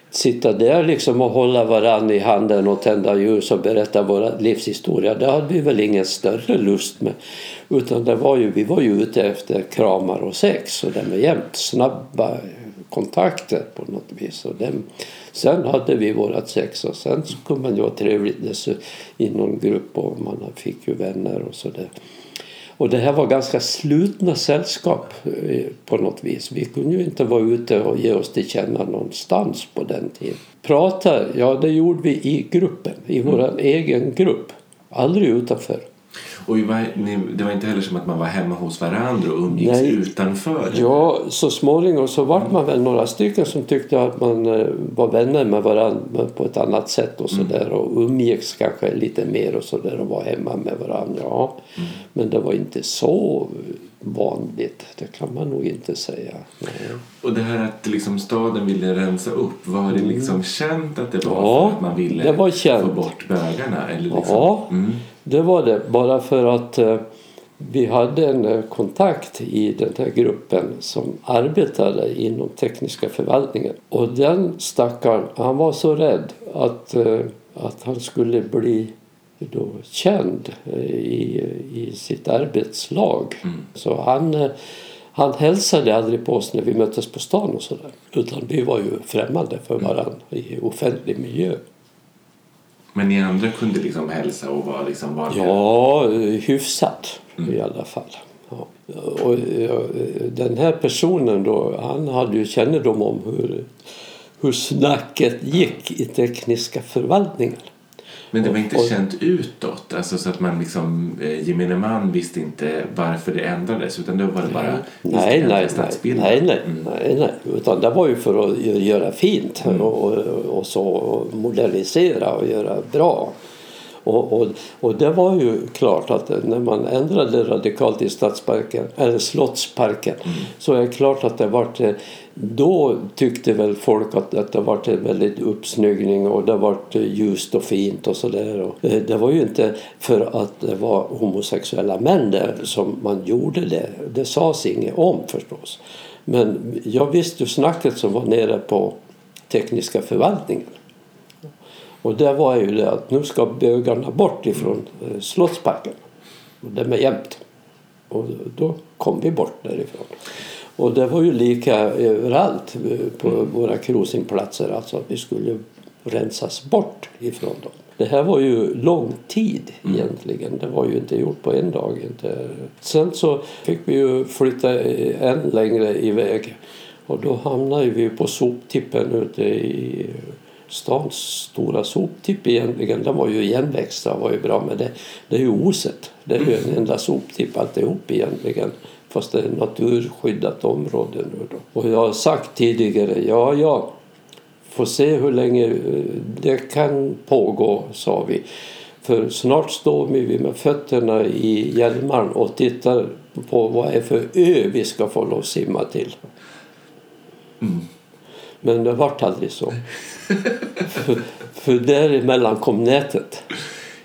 Sitta där liksom och hålla varann i handen och tända ljus och berätta vår livshistoria, det hade vi väl ingen större lust med. Utan det var ju, vi var ju ute efter kramar och sex och det med jämt snabba kontakter på något vis. Och den, sen hade vi vårat sex och sen så kunde man ju ha trevligt i någon grupp och man fick ju vänner och sådär. Och det här var ganska slutna sällskap eh, på något vis. Vi kunde ju inte vara ute och ge oss till känna någonstans på den tiden. Prata, ja det gjorde vi i gruppen, i mm. vår egen grupp. Aldrig utanför. Och det var inte heller som att man var hemma hos varandra och umgicks Nej. utanför? Ja, så småningom så vart man väl några stycken som tyckte att man eh, var vänner med varandra på ett annat sätt och sådär mm. och umgicks kanske lite mer och sådär och var hemma med varandra. Ja. Mm. Men det var inte så vanligt, det kan man nog inte säga. Nej. Och det här att liksom staden ville rensa upp, var det mm. liksom mm. känt att det var ja, för att man ville var få bort bögarna? Eller liksom? Ja, mm. Det var det. Bara för att eh, vi hade en eh, kontakt i den här gruppen som arbetade inom tekniska förvaltningen. Och den stackaren, han var så rädd att, eh, att han skulle bli då känd i, i sitt arbetslag. Mm. Så han, han hälsade aldrig på oss när vi möttes på stan och sådär. Utan vi var ju främmande för mm. varandra i offentlig miljö. Men ni andra kunde liksom hälsa och vara liksom vanliga? Ja, hyfsat mm. i alla fall. Ja. Och, den här personen då, han hade ju kännedom om hur, hur snacket gick i tekniska förvaltningen. Men det var inte och, känt utåt, alltså så att man liksom, eh, gemene man visste inte varför det ändrades utan då var det bara nej, nej, nej, nej, nej, mm. nej, nej, utan det var ju för att göra fint mm. och, och, och, så och modernisera och göra bra. Och, och, och det var ju klart att när man ändrade radikalt i stadsparken, eller Slottsparken mm. så är det klart att det vart då tyckte väl folk att, att det var en väldigt uppsnyggning och det var ljust och fint och sådär. Eh, det var ju inte för att det var homosexuella män där som man gjorde det. Det sades inget om förstås. Men jag visste ju snacket som var nere på tekniska förvaltningen. Och det var ju det att nu ska bögarna bort ifrån eh, Slottsparken. Och det med jämt. Och då kom vi bort därifrån. Och det var ju lika överallt på våra cruisingplatser. Alltså vi skulle rensas bort ifrån dem. Det här var ju lång tid egentligen. Det var ju inte gjort på en dag. Inte. Sen så fick vi ju flytta än längre iväg. Och då hamnade vi på soptippen ute i stans stora soptipp egentligen. Den var ju igenväxt, var ju bra. Men det, det är ju oset. Det är ju en enda soptipp alltihop egentligen. Fast det är naturskyddat område nu då. Och jag har sagt tidigare, ja ja, får se hur länge eh, det kan pågå, sa vi. För snart står vi med fötterna i Hjälmaren och tittar på vad det är för ö vi ska få lov att simma till. Mm. Men det vart aldrig så. för, för däremellan kom nätet.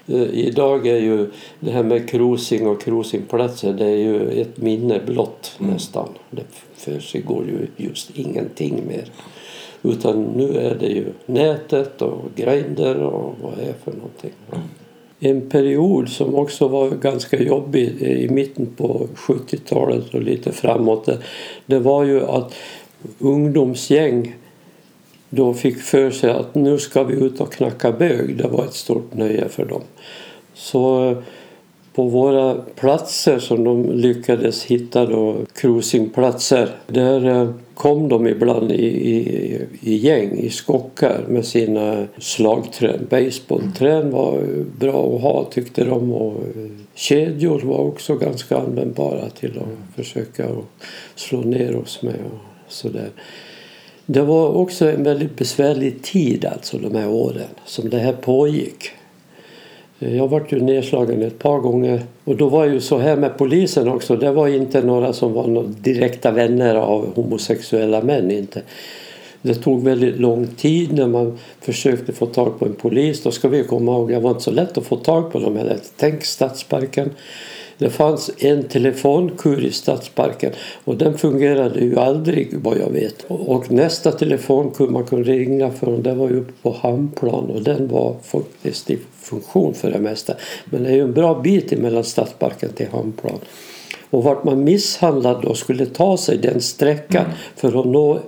Eh, Idag är ju det här med cruising och cruisingplatser det är ju ett minne blott Mm. nästan. Det försiggår ju just ingenting mer. Utan nu är det ju nätet och Grindr och vad det är för någonting. En period som också var ganska jobbig i mitten på 70-talet och lite framåt det, det var ju att ungdomsgäng då fick för sig att nu ska vi ut och knacka bög. Det var ett stort nöje för dem. Så på våra platser som de lyckades hitta då, cruisingplatser, där eh, kom de ibland i, i, i gäng, i skockar med sina slagträn. Baseballträn var bra att ha tyckte de och eh, kedjor var också ganska användbara till att försöka slå ner oss med och sådär. Det var också en väldigt besvärlig tid alltså de här åren som det här pågick. Jag varit ju nedslagen ett par gånger och då var ju så här med polisen också. Det var inte några som var några direkta vänner av homosexuella män inte. Det tog väldigt lång tid när man försökte få tag på en polis. Då ska vi komma ihåg, det var inte så lätt att få tag på dem heller. Tänk Stadsparken. Det fanns en telefonkur i Stadsparken och den fungerade ju aldrig vad jag vet. Och nästa telefonkur man kunde ringa från det var ju uppe på Hamnplan och den var faktiskt i funktion för det mesta. Men det är ju en bra bit mellan Stadsparken till Hamnplan. Och vart man misshandlad då skulle ta sig den sträckan för att nå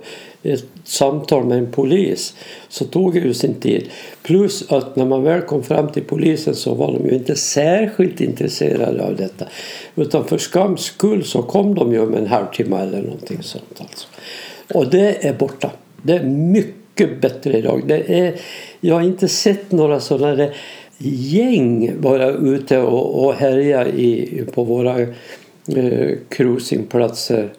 ett samtal med en polis så tog det ju sin tid. Plus att när man väl kom fram till polisen så var de ju inte särskilt intresserade av detta. Utan för skams skull så kom de ju om en halvtimme eller någonting sånt. Alltså. Och det är borta. Det är mycket bättre idag. Det är, jag har inte sett några sådana där gäng vara ute och, och härja i, på våra eh, cruisingplatser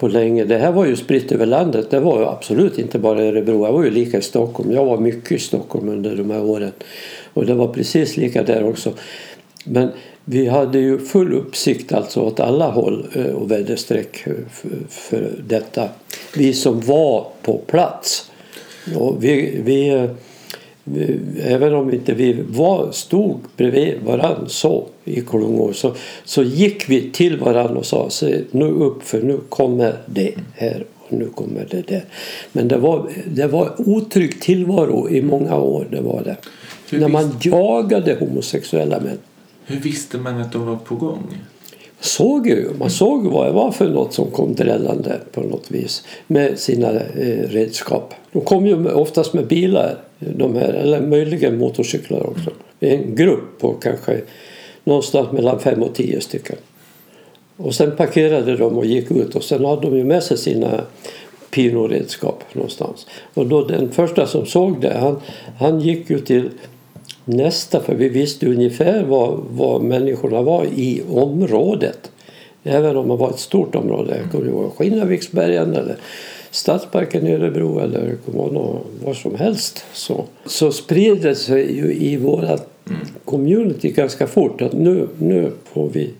på länge. Det här var ju spritt över landet. Det var ju absolut inte bara i Örebro. Jag var ju lika i Stockholm. Jag var mycket i Stockholm under de här åren. Och det var precis lika där också. Men vi hade ju full uppsikt alltså åt alla håll eh, och väderstreck eh, för, detta. Vi som var på plats. Och vi, vi, eh, även om inte vi var, stod bredvid varann så i klungor så, så gick vi till varann och sa Se, nu upp för nu kommer det här och nu kommer det där. Men det var, det var otrygg tillvaro i många år. Det var det. Hur När man jagade homosexuella män. Hur visste man att de var på gång? Såg ju, man såg vad det var för något som kom drällande på något vis med sina eh, redskap. De kom ju oftast med bilar, de här, eller möjligen motorcyklar också. En grupp på kanske någonstans mellan fem och tio stycken. Och sen parkerade de och gick ut och sen hade de ju med sig sina pinoredskap någonstans. Och då den första som såg det, han, han gick ju till nästa för vi visste ungefär var, var människorna var i området. Även om det var ett stort område. jag kommer ihåg Skinnarviksbergen eller Stadsparken i Örebro eller var som helst. Så, så spred det sig ju i våra community ganska fort att nu, nu får vi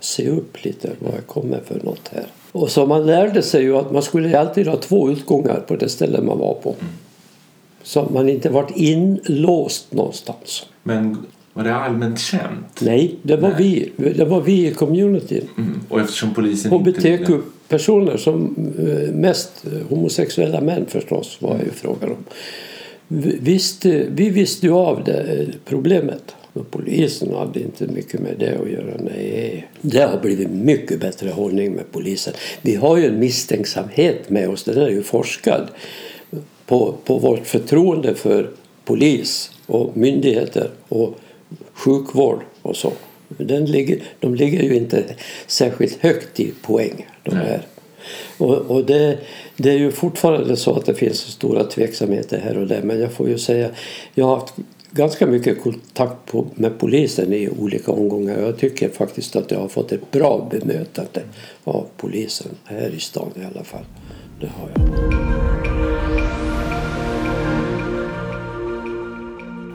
se upp lite vad det kommer för något här. Och så man lärde sig ju att man skulle alltid ha två utgångar på det ställe man var på. Så att man inte varit inlåst någonstans. Men var det allmänt känt? Nej, det var, Nej. Vi, det var vi i communityn. Mm. Och eftersom polisen. HBTQ-personer som eh, mest eh, homosexuella män förstås var ju frågan om. Vi visste, vi visste ju av det eh, problemet. Polisen hade inte mycket med det att göra. Nej. Det har blivit mycket bättre hållning med polisen. Vi har ju en misstänksamhet med oss. Den är ju forskad på, på vårt förtroende för polis och myndigheter och sjukvård och så. Den ligger, de ligger ju inte särskilt högt i poäng. De här. Och, och det, det, är ju fortfarande så att det finns stora tveksamheter här och där. Men jag får ju säga, jag har haft ganska mycket kontakt på, med polisen i olika omgångar. Jag tycker faktiskt att jag har fått ett bra bemötande av polisen här i stan i alla fall. Det har jag.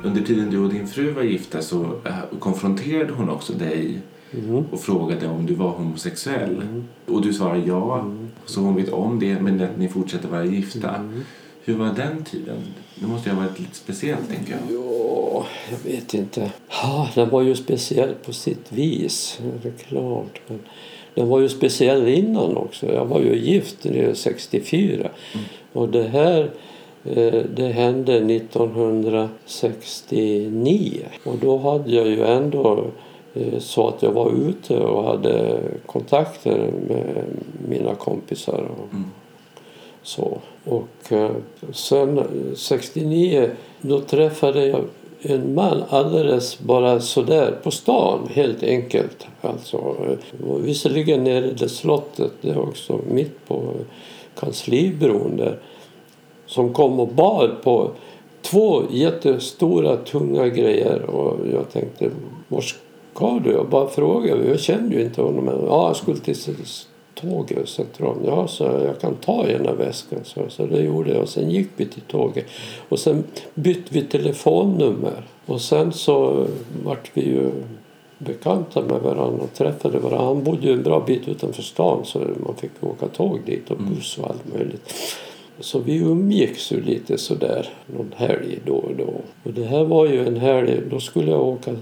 Under tiden du och din fru var gifta så äh, konfronterade hon också dig mm. och frågade om du var homosexuell. Mm. Och du svarade ja. Mm. Så hon vet om det men att ni fortsätter vara gifta. Mm. Hur var den tiden? Det måste ju ha varit lite speciellt, tänker jag. Ja, jag vet inte. Ja, den var ju speciell på sitt vis. Det är klart. Men den var ju speciell innan också. Jag var ju gift 64. Mm. Och det här eh, det hände 1969. Och då hade jag ju ändå eh, så att jag var ute och hade kontakter med mina kompisar. Och, mm så. Och eh, sen 69 då träffade jag en man alldeles bara sådär på stan helt enkelt. Alltså, visserligen nere i det slottet, det är också mitt på kanslibron där. Som kom och bar på två jättestora tunga grejer och jag tänkte var ska du? Jag bara frågade, jag kände ju inte honom. Ja, jag skulle till tåget centralt. Ja, så jag kan ta ena väskan. Så, så det gjorde jag. Och sen gick vi till tåget. Och sen bytte vi telefonnummer. Och sen så vart vi ju bekanta med varandra och träffade varandra. Han bodde ju en bra bit utanför stan så man fick åka tåg dit och mm. buss och allt möjligt. Så vi umgicks ju lite sådär någon helg då och då. Och det här var ju en helg, då skulle jag åka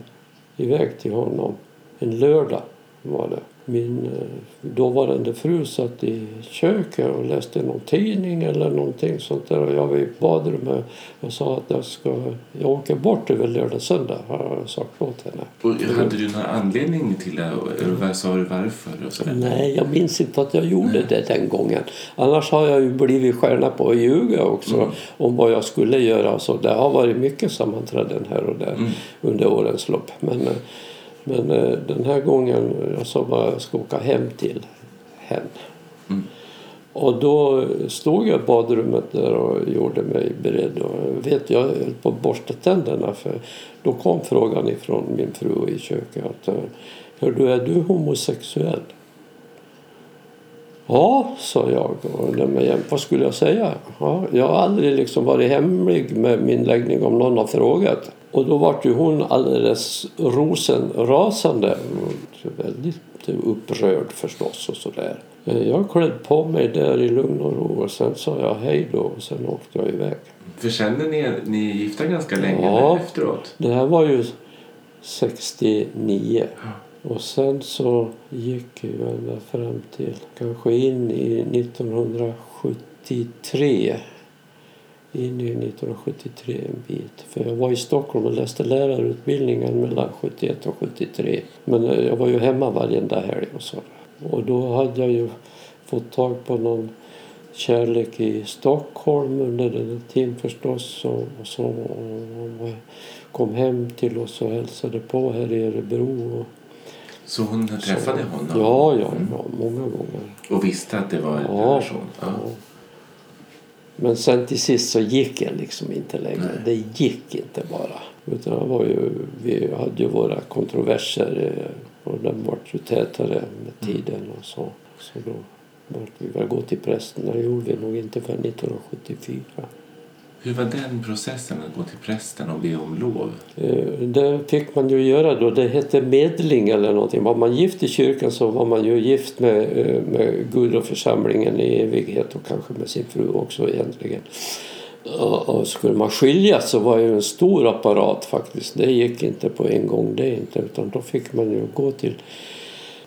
iväg till honom en lördag var det min eh, dåvarande fru satt i köket och läste någon tidning eller någonting sånt där och jag var i badrummet och sa att jag ska jag åker bort över lördag söndag har jag sagt åt henne. Och hade du någon anledning till det? Eller sa du varför? Nej, jag minns inte att jag gjorde Nej. det den gången. Annars har jag ju blivit stjärna på att ljuga också mm. om vad jag skulle göra. Så det har varit mycket sammanträden här och där mm. under årens lopp. Men, eh, men eh, den här gången jag sa bara jag ska åka hem till henne. Mm. Och då stod jag i badrummet där och gjorde mig beredd. Och vet, jag höll på att borsta tänderna för då kom frågan ifrån min fru i köket att eh, Hör du, är du homosexuell? Ja, sa jag. Och vad skulle jag säga? Ja, jag har aldrig liksom varit hemlig med min läggning om någon har frågat. Och då var ju hon alldeles rosenrasande. Väldigt upprörd förstås och sådär. Jag klädde på mig där i lugn och ro och sen sa jag hej då och sen åkte jag iväg. För kände ni ni gifta ganska länge ja, efteråt? det här var ju 69. Ja. Och sen så gick vi ända fram till kanske in i 1973 in i 1973 en bit. För jag var i Stockholm och läste lärarutbildningen mellan 71 och 73. Men eh, jag var ju hemma varje dag helg och så. Och då hade jag ju fått tag på någon kärlek i Stockholm under den tiden förstås. Och, och så och kom hem till oss och hälsade på här i Örebro. Så hon träffade så, honom? Ja, ja, ja, många gånger. Och visste att det var en ja, relation? Ja. ja. Men sen till sist så gick det liksom inte längre. Nej. Det gick inte bara. Utan det var ju, vi hade ju våra kontroverser eh, och den vart ju tätare med mm. tiden och så. Så då vart vi väl gå till prästen. Det gjorde vi nog inte förrän 1974. Hur var den processen att gå till prästen och be om lov? Eh, det fick man ju göra då. Det hette medling eller någonting. Var man gift i kyrkan så var man ju gift med, eh, med Gud och församlingen i evighet och kanske med sin fru också egentligen. Och skulle man skiljas så var det ju en stor apparat faktiskt. Det gick inte på en gång det inte utan då fick man ju gå till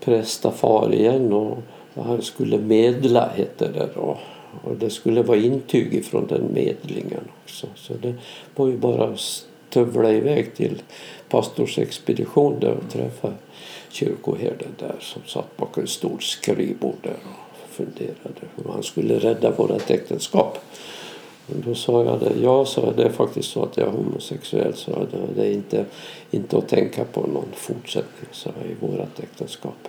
prästafar igen och han skulle medla hette det då. Och det skulle vara intyg från den medlingen också. Så det var ju bara att stövla iväg till pastorsexpedition där och träffa kyrkoherden där som satt bakom ett stort skrivbord där och funderade hur han skulle rädda vårt äktenskap. Och då sa jag det. Ja, sa jag, det är faktiskt så att jag är homosexuell. Så jag, det är inte, inte att tänka på någon fortsättning så i vårt äktenskap.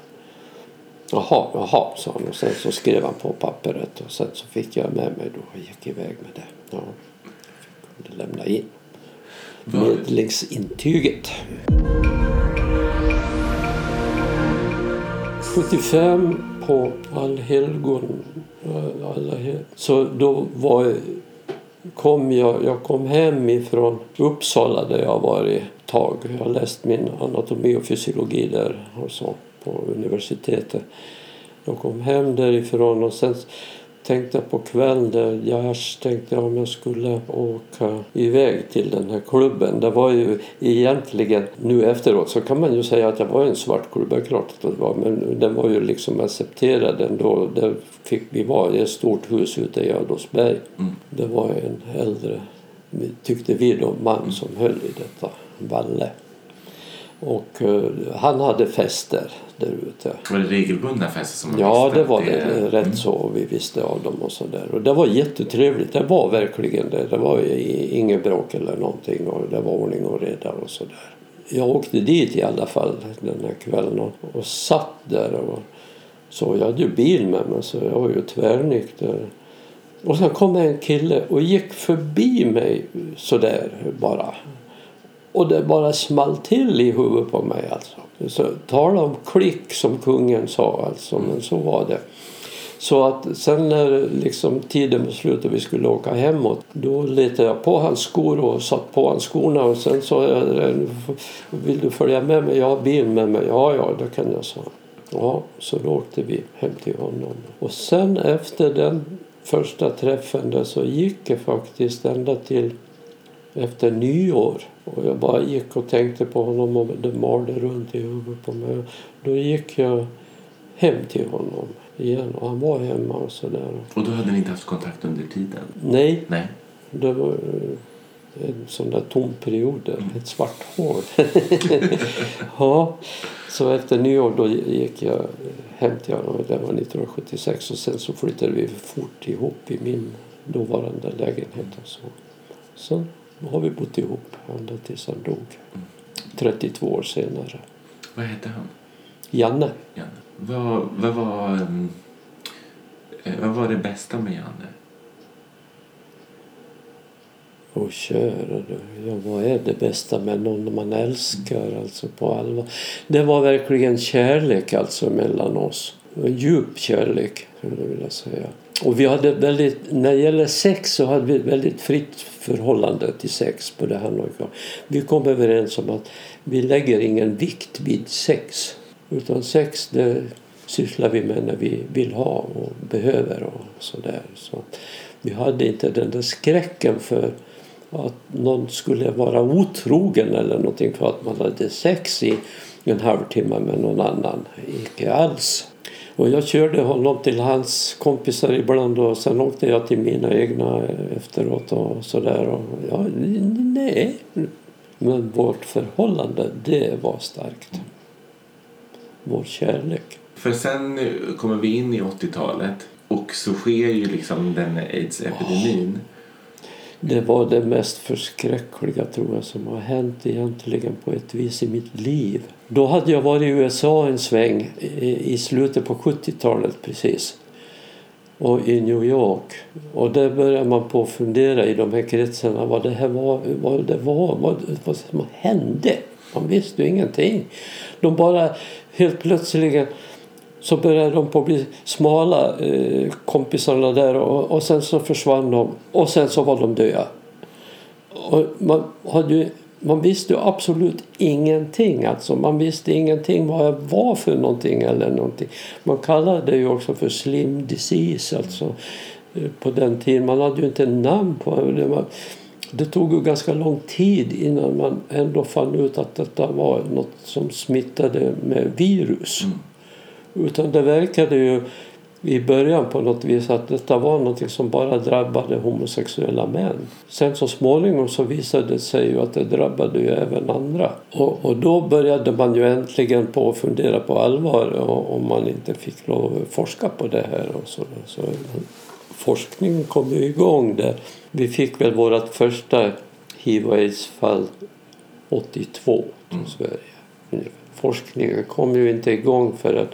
Jaha, jaha, sa han. Och sen så skrev han på pappret och sen så fick jag med mig då och gick iväg med det. Ja, jag kunde lämna in medlingsintyget. 75 på allhelgon. Eh, Alla, så då var, kom jag, jag kom hem ifrån Uppsala där jag varit ett tag. Jag har läst min anatomi och fysiologi där och så på universitetet. Jag kom hem därifrån och sen tänkte på kvällen jag tänkte om jag skulle åka iväg till den här klubben. Det var ju egentligen, nu efteråt så kan man ju säga att det var en svart klubb, det klart att det var, men den var ju liksom accepterad ändå. Där fick vi vara i ett stort hus ute i Adolfsberg. Mm. Det var en äldre, tyckte vi då, man som höll i detta, Valle. Och uh, han hade fester där ute. Var det regelbundna fester som man Ja, det var det. det. Rätt mm. så. Vi visste av dem och så där. Och det var jättetrevligt. Det var verkligen det. Det var inget bråk eller någonting och det var ordning och reda och så där. Jag åkte dit i alla fall den här kvällen och, och satt där och så. Jag hade ju bil med mig så jag var ju tvärnykter. Och sen kom en kille och gick förbi mig så där bara. Och det bara small till i huvudet på mig alltså. Så, tala om klick som kungen sa alltså, men så var det. Så att sen när liksom tiden var slut och vi skulle åka hemåt då letade jag på hans skor och satt på hans skorna och sen sa jag Vill du följa med mig? Jag har bil med mig. Ja, ja, det kan jag, sa Ja, så då åkte vi hem till honom. Och sen efter den första träffen där så gick det faktiskt ända till efter nyår. Och jag bara gick och tänkte på honom och det malde runt i huvudet på mig. Då gick jag hem till honom igen och han var hemma och sådär. Och då hade ni inte haft kontakt under tiden? Nej. Nej. Det var eh, en sån där tom period, mm. ett svart hål. ja, så efter nyår då gick jag hem till honom. Det var 1976 och sen så flyttade vi fort ihop i min dåvarande lägenhet. Och så. så då har vi bott ihop ända tills han dog. 32 år senare. Vad hette han? Janne. Janne. Vad, vad, var, um, vad var det bästa med Janne? Åh kära du, ja, vad är det bästa med någon man älskar mm. alltså på allvar? Det var verkligen kärlek alltså mellan oss. En djup kärlek skulle jag vilja säga. Och vi hade väldigt, när det gäller sex så hade vi väldigt fritt förhållande till sex på det här Vi kom överens om att vi lägger ingen vikt vid sex. Utan sex det sysslar vi med när vi vill ha och behöver och sådär. Så vi hade inte den där skräcken för att någon skulle vara otrogen eller någonting för att man hade sex i en halvtimme med någon annan. Icke alls. Och jag körde honom till hans kompisar ibland och sen åkte jag till mina egna efteråt och sådär. Ja, nej, men vårt förhållande det var starkt. Vår kärlek. För sen kommer vi in i 80-talet och så sker ju liksom den aids-epidemin. Oh. Det var det mest förskräckliga tror jag som har hänt egentligen på ett vis i mitt liv. Då hade jag varit i USA en sväng i slutet på 70-talet precis. Och i New York. Och där började man på att fundera i de här kretsarna vad det här var, vad det var, vad, vad som hände. Man visste ju ingenting. De bara helt plötsligt så började de på att bli smala eh, kompisarna där och, och sen så försvann de och sen så var de döda. Och man, hade man visste ju absolut ingenting. Alltså. Man visste ingenting vad jag var för någonting eller någonting. Man kallade det ju också för slim disease alltså, eh, på den tiden. Man hade ju inte namn på det. det tog ju ganska lång tid innan man ändå fann ut att detta var något som smittade med virus. Mm. Utan det verkade ju i början på något vis att detta var något som bara drabbade homosexuella män. Sen så småningom så visade det sig ju att det drabbade ju även andra. Och, och då började man ju äntligen på att fundera på allvar om man inte fick lov att forska på det här. Och så, så. forskningen kom ju igång där. Vi fick väl vårt första hiv och aids-fall 82 till mm. Sverige. Forskningen kom ju inte igång förrän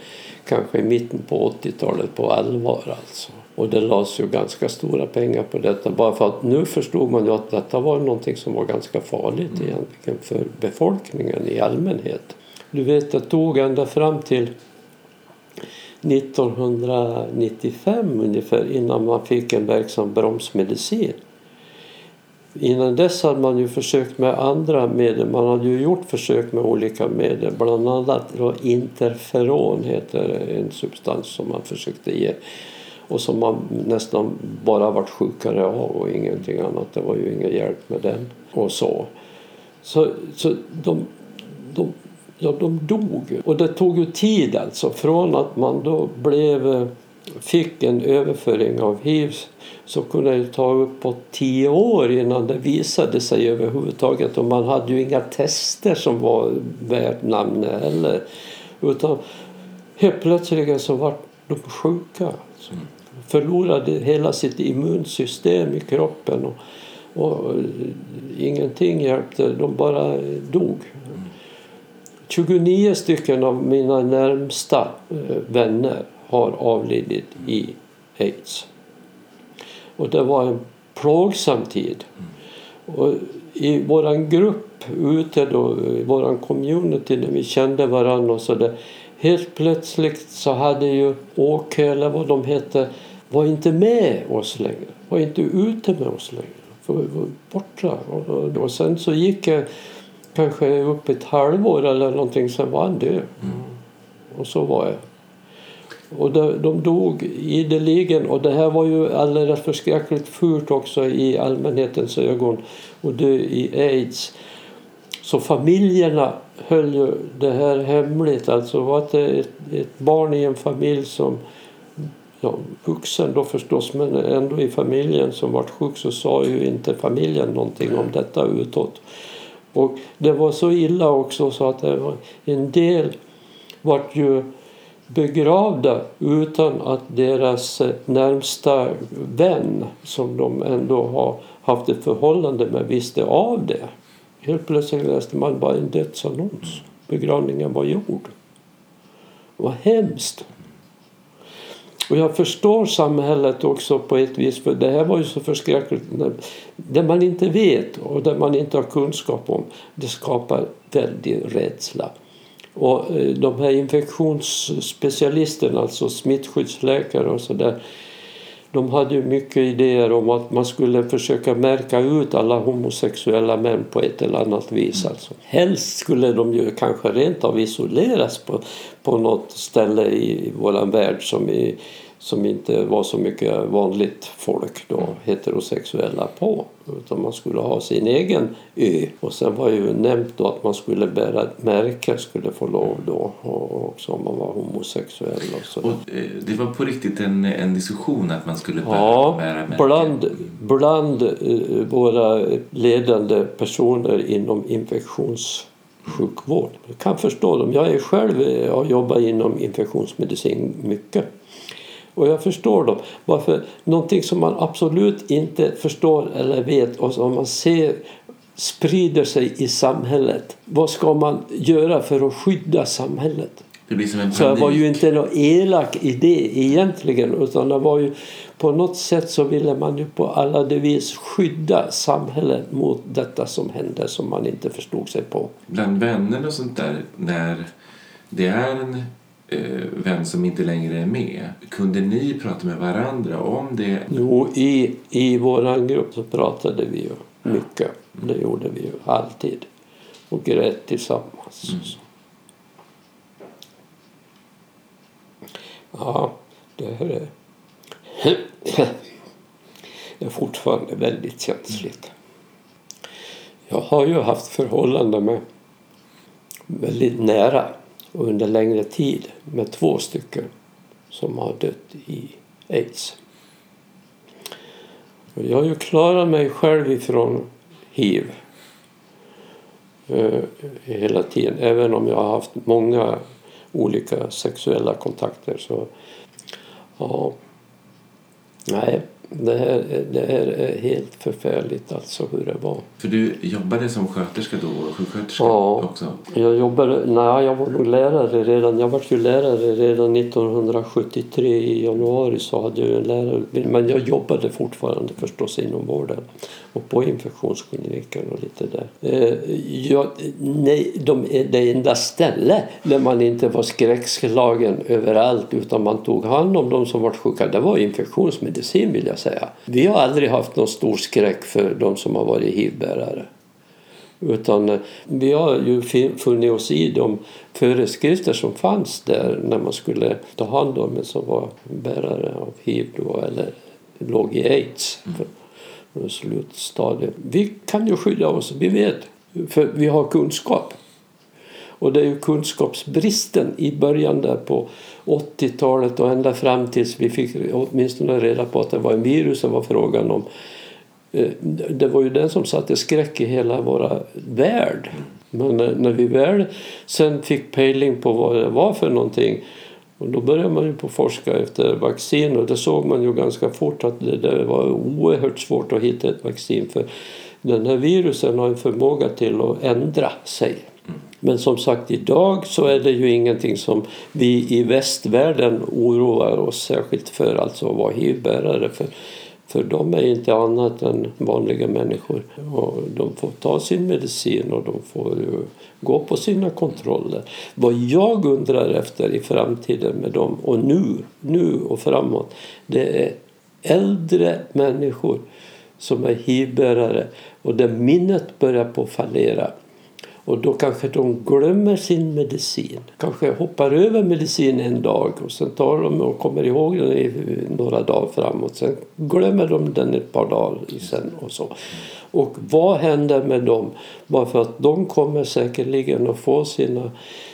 kanske i mitten på 80-talet på allvar alltså. Och det lades ju ganska stora pengar på detta bara för att nu förstod man ju att detta var någonting som var ganska farligt mm. egentligen för befolkningen i allmänhet. Du vet, det tog ända fram till 1995 ungefär innan man fick en verksam bromsmedicin. Innan dess hade man ju försökt med andra medel. Man hade ju gjort försök med olika medel. Bland annat interferon heter en substans som man försökte ge. Och som man nästan bara varit sjukare av och ingenting annat. Det var ju ingen hjälp med den. Och så. Så, så de, de, ja, de dog. Och det tog ju tid alltså. Från att man då blev, eh, fick en överföring av hiv så kunde det ta upp på tio år innan det visade sig överhuvudtaget. Och man hade ju inga tester som var värt namnet heller. Utan helt plötsligt så var de sjuka. Alltså. Förlorade hela sitt immunsystem i kroppen. Och, och ingenting hjälpte, de bara dog. 29 stycken av mina närmsta eh, vänner har avlidit i aids. Och det var en plågsam tid. Och I vår grupp ute då, i vår community när vi kände varandra och så där, helt plötsligt så hade ju Åke eller vad de hette var inte med oss längre. Var inte ute med oss längre. För vi var borta. Och, sen så gick jag kanske upp ett halvår eller någonting, sen var han död. Mm. Och så var jag. Och de, de dog ideligen och det här var ju alldeles förskräckligt fult också i allmänhetens ögon och dö i aids. Så familjerna höll ju det här hemligt. Alltså var det ett, ett barn i en familj som ja, vuxen då förstås men ändå i familjen som vart sjuk så sa ju inte familjen någonting om detta utåt. Och det var så illa också så att en del vart ju begravda utan att deras eh, närmsta vän som de ändå har haft ett förhållande med visste av det. Helt plötsligt läste man bara en dödsannons. Begravningen var gjord. Vad hemskt. Och jag förstår samhället också på ett vis för det här var ju så förskräckligt. Det man inte vet och det man inte har kunskap om det skapar väldig rädsla. Och eh, de här infektionsspecialisterna, alltså smittskyddsläkare och sådär de hade ju mycket idéer om att man skulle försöka märka ut alla homosexuella män på ett eller annat vis. Mm. Alltså. Helst skulle de ju kanske rent av isoleras på, på något ställe i våran värld som i som inte var så mycket vanligt folk då, heterosexuella på. Utan man skulle ha sin egen ö. Och sen var ju nämnt då att man skulle bära ett märke skulle få lov då. Och också om man var homosexuell och så. Och eh, det var på riktigt en, en diskussion att man skulle bära, ja, bära märke? Bland, bland uh, våra ledande personer inom infektionssjukvård. Jag kan förstå dem. Jag är själv jag har jobbat inom infektionsmedicin mycket. Och jag förstår dem. Varför någonting som man absolut inte förstår eller vet och som man ser sprider sig i samhället. Vad ska man göra för att skydda samhället? Så det var ju inte någon elak idé egentligen utan det var ju på något sätt så ville man ju på alla de vis skydda samhället mot detta som hände som man inte förstod sig på. Bland vänner och sånt där när det är en eh, vän som inte längre är med. Kunde ni prata med varandra om det? Jo, i, i vår grupp så pratade vi ju mycket. Det gjorde vi ju alltid. Och grät tillsammans. Mm. Ja, det här är, det är fortfarande väldigt känsligt. Jag har ju haft förhållanden med väldigt nära under längre tid med två stycken som har dött i aids. Jag har ju klarat mig själv ifrån hiv eh, hela tiden. Även om jag har haft många olika sexuella kontakter så ja, nej, det här, det här är helt förfärligt alltså hur det var. För du jobbade som sköterska då och sjuksköterska Ja. också? Jag jobbade, nej jag var nog lärare redan, jag var ju lärare redan 1973 i januari så hade jag en lärarutbildning. Men jag jobbade fortfarande förstås inom vården och på infektionskliniken och lite där. Eh, nej, de, det enda ställe där man inte var skräckslagen överallt utan man tog hand om de som var sjuka, det var infektionsmedicin vill jag säga. Vi har aldrig haft någon stor skräck för de som har varit hivbärare. Utan eh, vi har ju funnit oss i de föreskrifter som fanns där när man skulle ta hand om en som var bärare av hiv då, eller låg i aids. Mm slutstadiet. Vi kan ju skydda oss, vi vet. För vi har kunskap. Och det är ju kunskapsbristen i början där på 80-talet och ända fram tills vi fick åtminstone reda på att det var en virus det var frågan om. Eh, det var ju den som satte skräck i hela våra värld. Men eh, när vi väl sen fick pejling på vad det var för någonting och då började man ju på forska efter vaccin och det såg man ju ganska fort att det, det var oerhört svårt att hitta ett vaccin för den här virusen har en förmåga till att ändra sig. Men som sagt idag så är det ju ingenting som vi i västvärlden oroar oss särskilt för, alltså att vara hivbärare. För, för de är inte annat än vanliga människor. Och de får ta sin medicin och de får ju gå på sina kontroller. Vad jag undrar efter i framtiden med dem och nu, nu och framåt det är äldre människor som är hivbärare och där minnet börjar på fallera. Och då kanske de glömmer sin medicin. Kanske hoppar över medicin en dag och sen tar de och kommer ihåg den i några dagar framåt. Sen glömmer de den ett par dagar sen och så. Och vad händer med dem? Bara för att de kommer säkerligen att få sina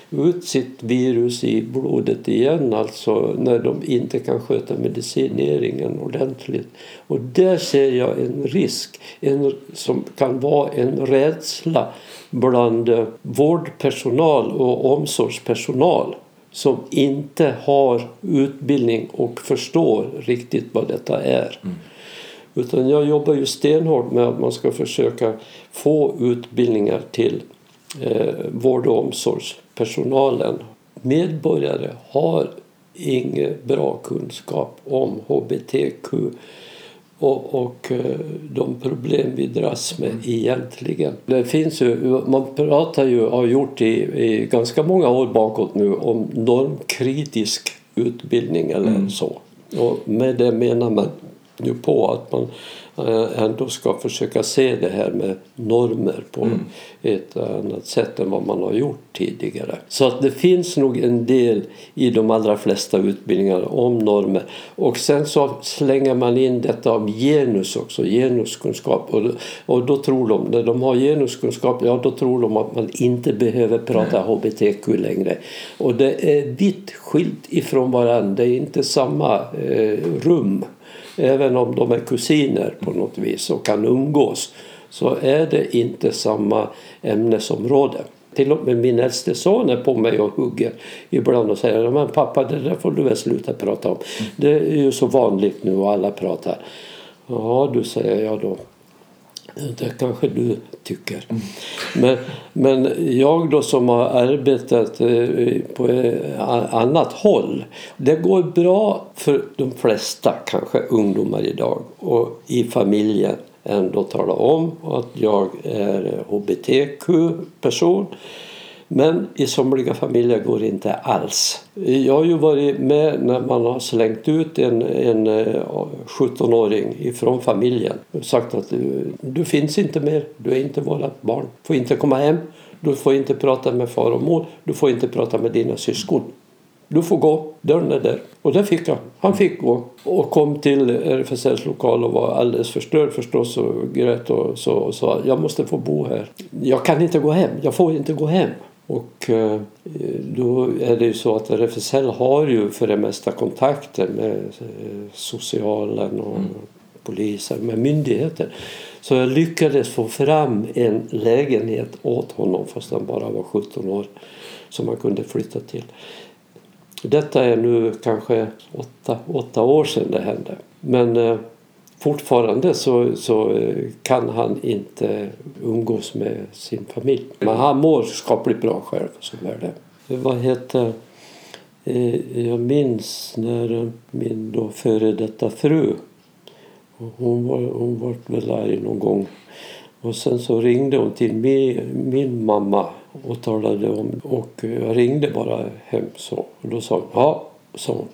ut sitt virus i blodet igen alltså när de inte kan sköta medicineringen ordentligt. Och där ser jag en risk en, som kan vara en rädsla bland eh, vårdpersonal och omsorgspersonal som inte har utbildning och förstår riktigt vad detta är. Mm. Utan jag jobbar ju stenhårt med att man ska försöka få utbildningar till eh, vård och omsorgspersonalen. Medborgare har ingen bra kunskap om hbtq och, och eh, de problem vi dras med egentligen. Det finns ju, man pratar ju, har gjort i, i ganska många år bakåt nu om normkritisk utbildning eller så. Och med det menar man ju på att man eh, ändå ska försöka se det här med normer på ett annat sätt än vad man har gjort tidigare. Så att det finns nog en del i de allra flesta utbildningar om normer. Och sen så slänger man in detta om genus också, genuskunskap. Och, och då tror de, när de har genuskunskap, ja då tror de att man inte behöver prata hbtq längre. Och det är vitt skilt ifrån varandra, det är inte samma eh, rum. Även om de är kusiner på något vis och kan umgås så är det inte samma ämnesområde. Till och med min äldste son är på mig och hugger ibland och säger men pappa det där får du väl sluta prata om. Det är ju så vanligt nu och alla pratar. Ja du säger jag då. Det kanske du tycker. Men, men jag då som har arbetat eh, på eh, annat håll. Det går bra för de flesta kanske ungdomar idag och i familjen ändå tala om att jag är hbtq-person. Men i somliga familjer går det inte alls. Jag har ju varit med när man har slängt ut en, en eh, 17-åring ifrån familjen och sagt att du, du finns inte mer, du är inte vårat barn, får inte komma hem, du får inte prata med far och mor, du får inte prata med dina syskon. Du får gå, dörren är där. Och det fick han. Han fick gå. Och kom till RFSLs lokal och var alldeles förstörd förstås och grät och så och sa jag måste få bo här. Jag kan inte gå hem, jag får inte gå hem. Och eh, då är det ju så att RFSL har ju för det mesta kontakter med eh, socialen och polisen, med myndigheter. Så jag lyckades få fram en lägenhet åt honom fast han bara var 17 år som han kunde flytta till. Detta är nu kanske åtta, åtta år sedan det hände. Men eh, fortfarande så, så eh, kan han inte umgås med sin familj. Men han mår skapligt bra själv som är det. Vad heter eh, jag minns när min då före detta fru hon var, hon var väl arg någon gång. Och sen så ringde hon till min, min mamma och talade om och jag ringde bara hem så. Och då sa hon, ja, sa hon,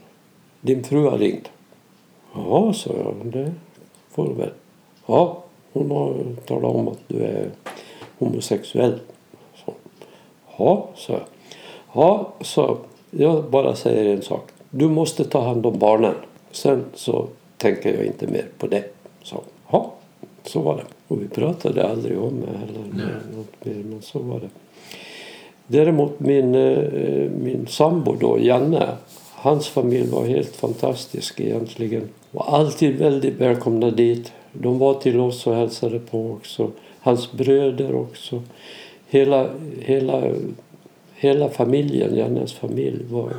din fru har ringt. Ja, sa jag, det får du väl. Ja, hon har talat om att du är homosexuell. Så. Ja, sa jag. Ja, så jag bara säger en sak. Du måste ta hand om barnen. Sen så tänker jag inte mer på det. Så, ja, så var det. Och vi pratade aldrig om det eller något mer, men så var det. Däremot min, eh, min sambo då, Janne, hans familj var helt fantastisk egentligen. Var alltid väldigt välkomna dit. De var till oss och hälsade på också. Hans bröder också. Hela, hela, hela familjen, Jannes familj, var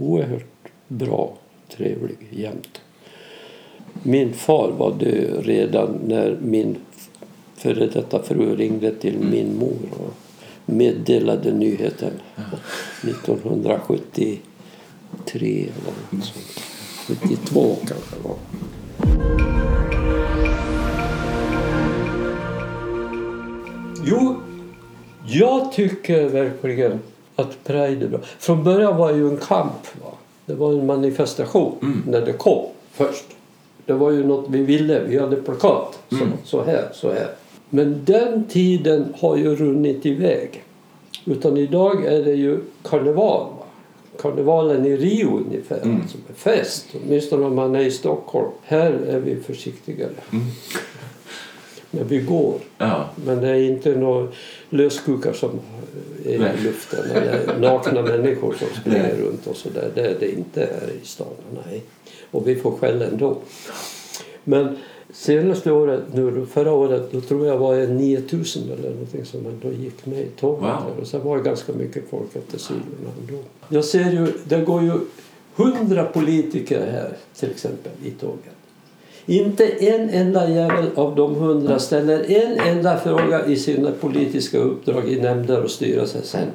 oerhört bra, trevlig jämt. Min far var död redan när min före detta fru ringde till min mor och meddelade nyheten 1973 eller något sånt. 72 kanske det var. Jo, jag tycker verkligen att Pride är bra. Från början var det ju en kamp. Va? Det var en manifestation mm. när det kom först. Det var ju något vi ville. Vi hade plakat. Så, mm. så här, så här. Men den tiden har ju runnit iväg. Utan idag är det ju karneval. Va? Karnevalen i Rio ungefär, mm. alltså med fest. Åtminstone om man är i Stockholm. Här är vi försiktigare. Mm. När vi går. Ja. Men det är inte några löskukar som är Nej. i luften eller nakna människor som springer runt och sådär. Det är det inte här i stan. Nej. Och vi får skäll ändå. Men senaste året, nu, förra året, då tror jag var det 9000 eller någonting som ändå gick med i tåget. Wow. Och sen var det ganska mycket folk efter sidorna ändå. Jag ser ju, det går ju hundra politiker här till exempel i tåget. Inte en enda jävel av de hundra ställer en enda fråga i sina politiska uppdrag i nämnder och styrelser sen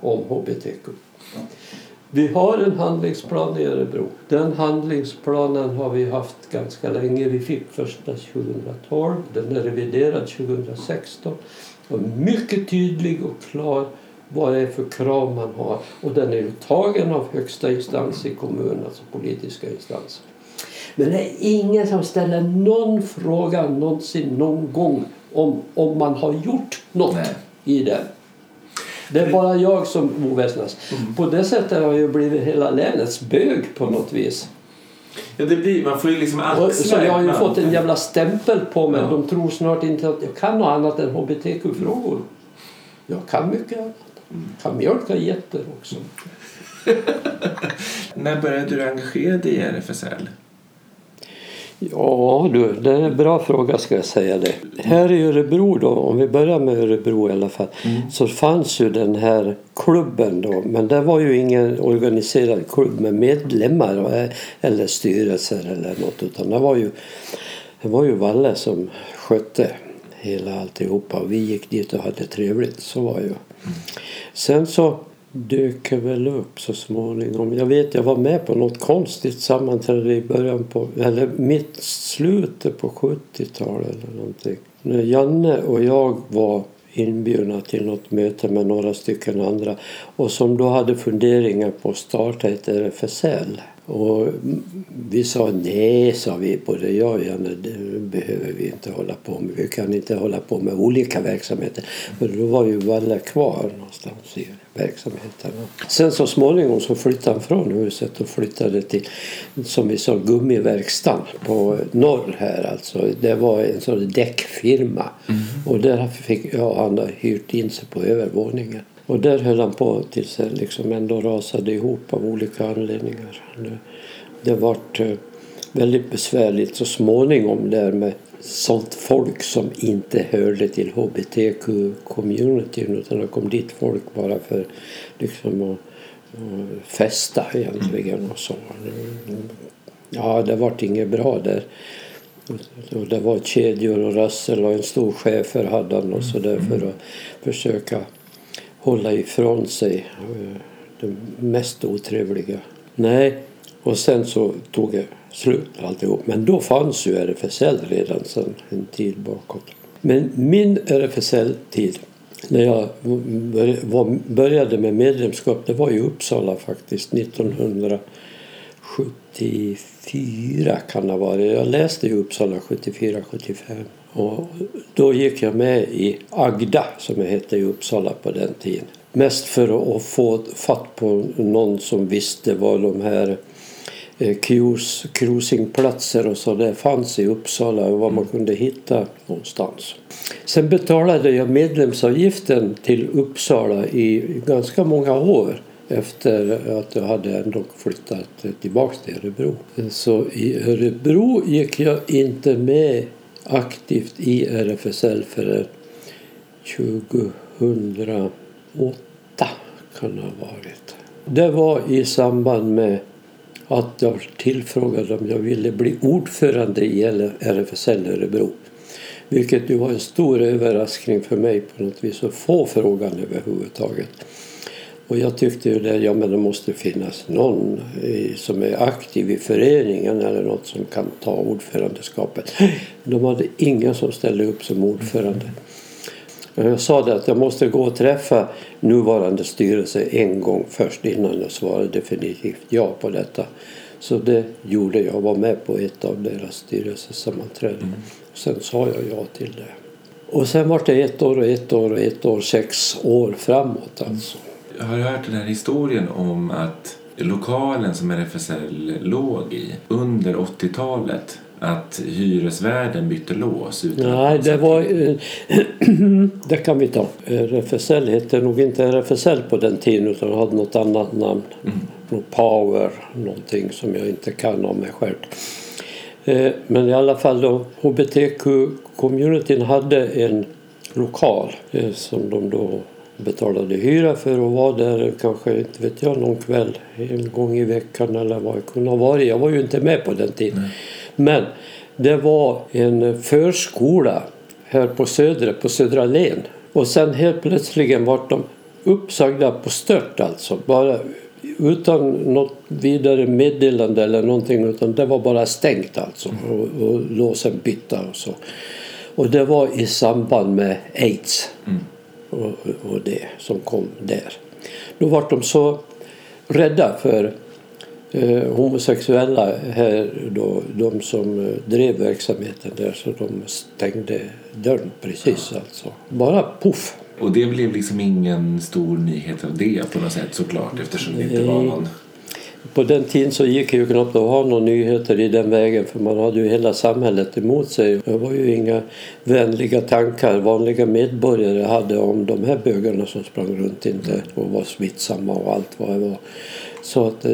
om hbtq. Vi har en handlingsplan i Örebro. Den handlingsplanen har vi haft ganska länge. Vi fick första 2012. Den är reviderad 2016. Och mycket tydlig och klar vad det är för krav man har. Och den är ju tagen av högsta instans i kommunen, alltså politiska instanser. Men det är ingen som ställer någon fråga någonsin någon gång om, om man har gjort något Nej. i den. Det är bara jag som oväsnas. Mm. På det sättet har jag blivit hela länets bög på något vis. Ja, det blir, man får ju liksom axla Så jag har ju fått en jävla stämpel på mig. Ja. De tror snart inte att jag kan något annat än hbtq-frågor. Jag kan mycket annat. Mm. kan mjölka getter också. När började du engagera dig i RFSL? Ja du, det är en bra fråga ska jag säga det. Här i Örebro då, om vi börjar med Örebro i alla fall, mm. så fanns ju den här klubben då. Men det var ju ingen organiserad klubb med medlemmar eller styrelser eller något utan det var ju, det var ju Valle som skötte hela alltihopa och vi gick dit och hade trevligt. Så var ju. Mm. Sen så dök väl upp så småningom. Jag vet jag var med på något konstigt sammanträde i början på, eller mitt slutet på 70-talet eller någonting. När Janne och jag var inbjudna till något möte med några stycken andra och som då hade funderingar på att starta ett RFSL. Och vi sa nej, sa vi, både jag och Janne, det behöver vi inte hålla på med. Vi kan inte hålla på med olika verksamheter. För då var ju Valle kvar någonstans i verksamheten. Sen så småningom så flyttade han från huset och flyttade till, som vi sa, gummiverkstan på norr här alltså. Det var en sån däckfirma. Mm. Och där fick jag han hyrt in sig på övervåningen. Och där höll han på tills det liksom ändå rasade ihop av olika anledningar. Det vart eh, väldigt besvärligt så småningom där med sånt folk som inte hörde till hbtq-communityn utan det kom dit folk bara för liksom att, att festa egentligen och så. Ja, det vart inget bra där. Och det var kedjor och rassel och en stor schäfer hade han och så där för att försöka hålla ifrån sig eh, det mest otrevliga. Nej, och sen så tog jag slut alltihop. Men då fanns ju RFSL redan sedan en tid bakåt. Men min RFSL-tid när jag började med medlemskap det var i Uppsala faktiskt 1974 kan det vara. Jag läste i Uppsala 74-75. Och då gick jag med i Agda som jag hette i Uppsala på den tiden. Mest för att få fatt på någon som visste vad de här eh, cruisingplatser och så där fanns i Uppsala och vad man kunde hitta någonstans. Sen betalade jag medlemsavgiften till Uppsala i ganska många år efter att jag hade ändå flyttat tillbaka till Örebro. Så i Örebro gick jag inte med aktivt i RFSL förrän 2008 kan det ha varit. Det var i samband med att jag tillfrågade om jag ville bli ordförande i RFSL Örebro. Vilket ju var en stor överraskning för mig på något vis att få frågan överhuvudtaget. Och jag tyckte ju det, ja men det måste finnas någon eh, som är aktiv i föreningen eller något som kan ta ordförandeskapet. De hade ingen som ställde upp som ordförande. Jag sa det att jag måste gå och träffa nuvarande styrelse en gång först innan jag svarade definitivt ja på detta. Så det gjorde jag. var med på ett av deras styrelsesammanträden. Mm. Sen sa jag ja till det. Och sen var det ett år och ett år och ett år, sex år framåt alltså. Jag har hört den här historien om att lokalen som RFSL låg i under 80-talet att hyresvärden bytte lås? Nej, det var... det kan vi ta. RFSL hette nog inte RFSL på den tiden utan hade något annat namn. Mm. Power, någonting som jag inte kan om mig själv. Eh, men i alla fall då, hbtq-communityn hade en lokal eh, som de då betalade hyra för och var där kanske, inte vet jag, någon kväll en gång i veckan eller vad det kunde ha varit. Jag var ju inte med på den tiden. Nej. Men det var en förskola här på Södra, på Södra Len. Och sen helt plötsligt vart de uppsagda på stört alltså. Bara utan något vidare meddelande eller någonting utan det var bara stängt alltså och, och låsen bytta och så. Och det var i samband med aids mm. och, och det som kom där. Då var de så rädda för homosexuella här då, de som eh, drev verksamheten där så de stängde dörren precis ja. alltså. Bara poff. Och det blev liksom ingen stor nyhet av det på något sätt såklart eftersom det inte var någon på den tiden så gick det ju knappt att ha några nyheter i den vägen för man hade ju hela samhället emot sig. Det var ju inga vänliga tankar vanliga medborgare hade om de här bögarna som sprang runt inte och var smittsamma och allt vad det var. Så att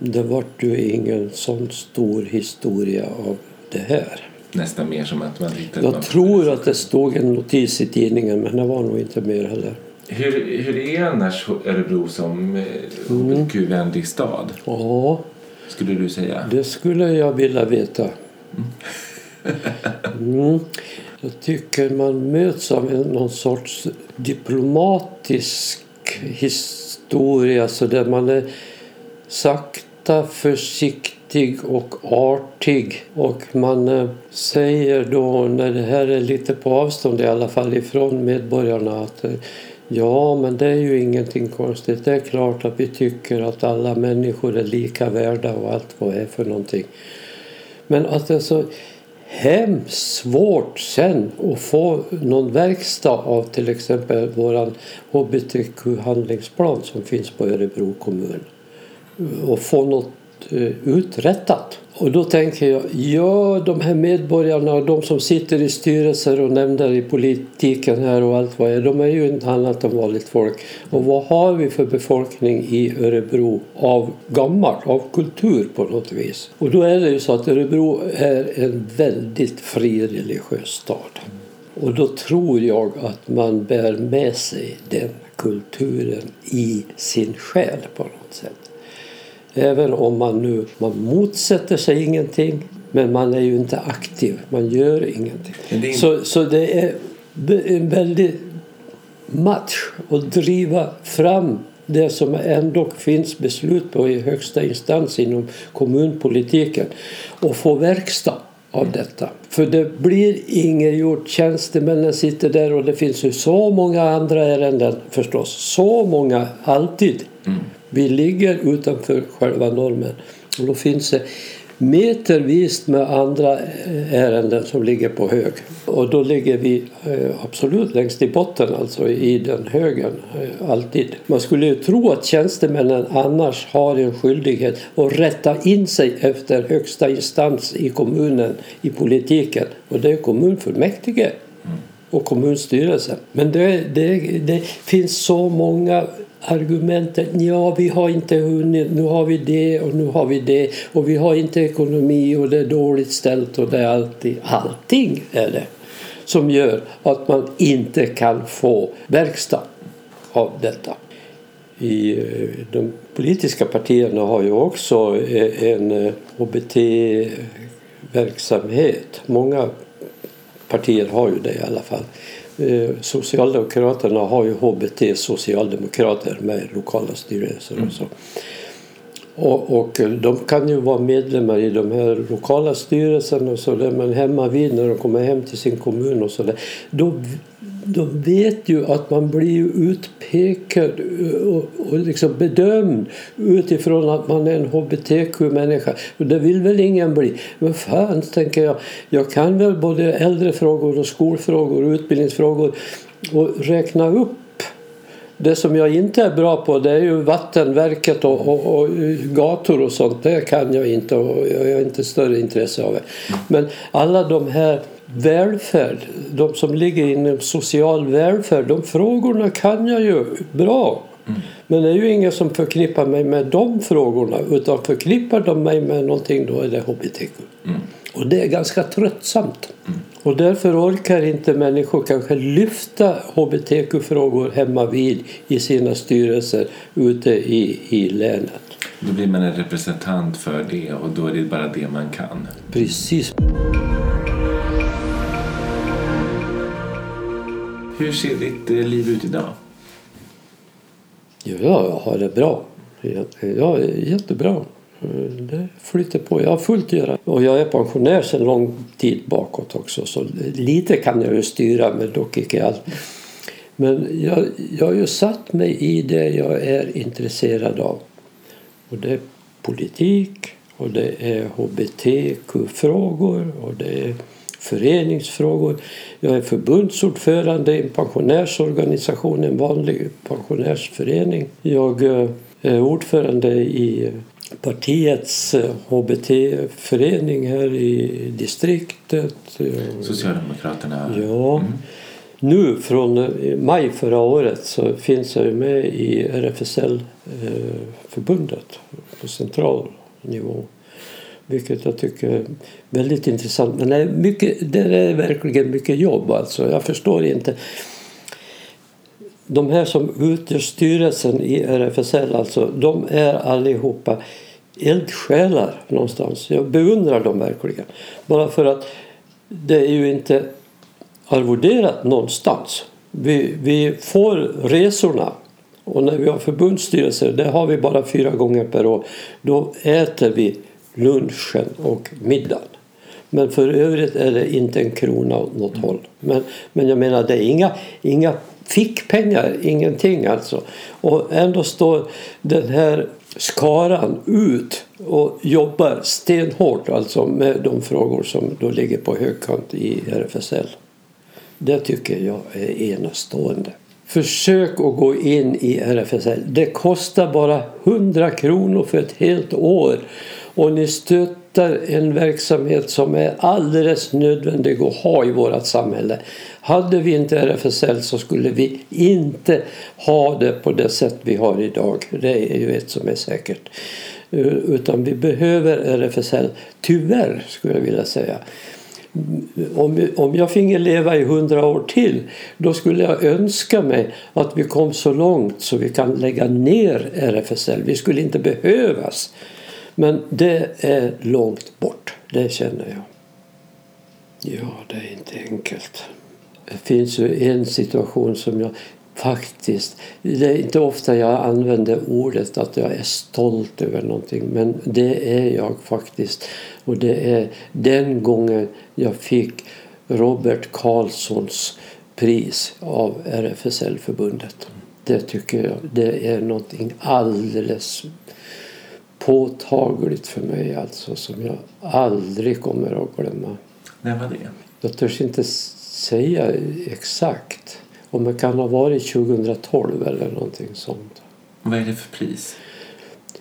det, det var ju ingen sån stor historia av det här. Nästan mer som att man hittade Jag tror att det stod en notis i tidningen men det var nog inte mer heller. Hur, hur är annars Örebro som eh, hbtq-vänlig mm. stad? Ja. Skulle du säga? Det skulle jag vilja veta. mm. Jag tycker man möts av någon sorts diplomatisk historia så där man är sakta försiktig och artig. Och man eh, säger då när det här är lite på avstånd i alla fall ifrån medborgarna att eh, Ja, men det är ju ingenting konstigt. Det är klart att vi tycker att alla människor är lika värda och allt vad det är för någonting. Men att det är så hemskt svårt sen att få någon verkstad av till exempel våran hbtq-handlingsplan som finns på Örebro kommun och få något eh, uträttat. Och då tänker jag, ja de här medborgarna, de som sitter i styrelser och nämnder i politiken här och allt vad är, de är ju inte annat än vanligt folk. Och vad har vi för befolkning i Örebro av gammalt, av kultur på något vis? Och då är det ju så att Örebro är en väldigt fri religiös stad. Och då tror jag att man bär med sig den kulturen i sin själ på något sätt. Även om man nu man motsätter sig ingenting. Men man är ju inte aktiv, man gör ingenting. Det. Så, så det är en väldig match att driva fram det som ändå finns beslut på i högsta instans inom kommunpolitiken och få verkstad av detta. För det blir inget gjort. Tjänstemännen sitter där och det finns ju så många andra ärenden förstås. Så många, alltid. Mm. Vi ligger utanför själva normen. Och då finns det metervis med andra eh, ärenden som ligger på hög. Och då ligger vi eh, absolut längst i botten, alltså i den högen, eh, alltid. Man skulle ju tro att tjänstemännen annars har en skyldighet att rätta in sig efter högsta instans i kommunen, i politiken. Och det är kommunfullmäktige och kommunstyrelsen. Men det, det, det finns så många argumentet ja vi har inte hunnit, nu har vi det och nu har vi det och vi har inte ekonomi och det är dåligt ställt och det är alltid, allting är det som gör att man inte kan få verkstad av detta. I eh, de politiska partierna har ju också eh, en eh, HBT-verksamhet. Många partier har ju det i alla fall. Eh, Socialdemokraterna har ju HBT socialdemokrater med lokala styrelser och så. Och, och, de kan ju vara medlemmar i de här lokala styrelserna och så där, men hemma vid när de kommer hem till sin kommun och så där, då de vet ju att man blir utpekad och, och liksom bedömd utifrån att man är en hbtq-människa. Och det vill väl ingen bli. Men fan, tänker jag, jag kan väl både äldrefrågor och skolfrågor och utbildningsfrågor och räkna upp det som jag inte är bra på det är ju vattenverket och, och, och, gator och sånt. Det kan jag inte och jag har inte större intresse av det. Men alla de här välfärd, de som ligger inom social välfärd, de frågorna kan jag ju bra. Mm. Men det är ju ingen som förknippar mig med de frågorna utan förknippar de mig med någonting då är det hbtq. Mm. Och det är ganska tröttsamt. Mm. Och därför orkar inte människor kanske lyfta hbtq-frågor hemma vid i sina styrelser ute i, i länet. Då blir man en representant för det och då är det bara det man kan. Precis. Hur ser ditt eh, liv ut idag? Ja, jag har det bra. Ja, jättebra. Det flyter på. Jag har fullt att göra. Och jag är pensionär sedan lång tid bakåt också. Så lite kan jag ju styra, men dock inte allt. Men jag, jag har ju satt mig i det jag är intresserad av. Och det är politik och det är hbtq-frågor och det är föreningsfrågor. Jag är förbundsordförande i en pensionärsorganisation, en vanlig pensionärsförening. Jag eh, är ordförande i partiets HBT-förening eh, här i distriktet. Socialdemokraterna? Ja. Mm. Nu från eh, maj förra året så finns jag med i RFSL-förbundet på central nivå. Vilket jag tycker är väldigt intressant. Men det är, mycket, det är verkligen mycket jobb alltså. Jag förstår inte. De här som utgör styrelsen i RFSL alltså, de är allihopa eldsjälar någonstans. Jag beundrar dem verkligen. Bara för att det är ju inte arvoderat någonstans. Vi, vi får resorna och när vi har förbundsstyrelser, det har vi bara fyra gånger per år, då äter vi lunchen och middagen. Men för övrigt är det inte en krona åt något håll. Men, men jag menar, det är inga, inga fickpengar, ingenting alltså. Och ändå står den här skaran ut och jobbar stenhårt alltså med de frågor som då ligger på högkant i RFSL. Det tycker jag är enastående. Försök att gå in i RFSL. Det kostar bara 100 kronor för ett helt år och ni stöttar en verksamhet som är alldeles nödvändig att ha i vårt samhälle. Hade vi inte RFSL så skulle vi inte ha det på det sätt vi har idag. Det är ju ett som är säkert. Eh, utan vi behöver RFSL, tyvärr skulle jag vilja säga. Om, om jag finge leva i hundra år till då skulle jag önska mig att vi kom så långt så vi kan lägga ner RFSL. Vi skulle inte behövas. Men det är långt bort, det känner jag. Ja, det är inte enkelt. Det finns ju en situation som jag faktiskt... Det är inte ofta jag använder ordet att jag är stolt över någonting men det är jag faktiskt. Och det är den gången jag fick Robert Karlssons pris av RFSL-förbundet. Det tycker jag det är någonting alldeles påtagligt för mig alltså som jag aldrig kommer att glömma. När var det? Jag törs inte säga exakt. Om det kan ha varit 2012 eller någonting sånt. Vad är det för pris?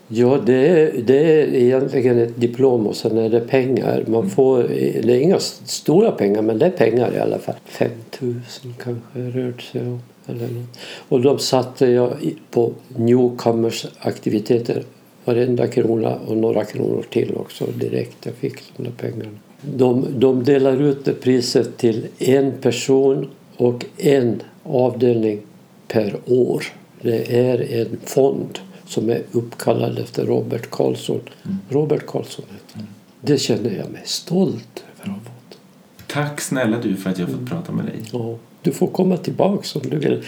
Ja, det är, det är egentligen ett diplom och sen är det pengar. Man får, det är inga stora pengar, men det är pengar i alla fall. 5 000 kanske rört sig om. Eller något. Och de satte jag på newcomers aktiviteter. Varenda krona och några kronor till också direkt. Jag fick de där pengarna. De, de delar ut priset till en person och en avdelning per år. Det är en fond som är uppkallad efter Robert Karlsson. Mm. Robert Karlsson heter mm. Det känner jag mig stolt över att ha fått. Tack snälla du för att jag fått mm. prata med dig. Ja, du får komma tillbaka om du vill,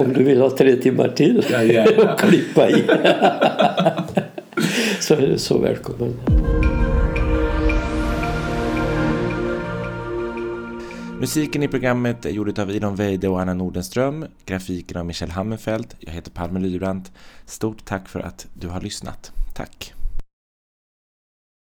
om du vill ha tre timmar till ja, och klippa i. så är du så välkommen. Musiken i programmet är gjord av Ilon Weide och Anna Nordenström, grafiken av Michel Hammenfeldt. Jag heter Palme Lybrant. Stort tack för att du har lyssnat. Tack!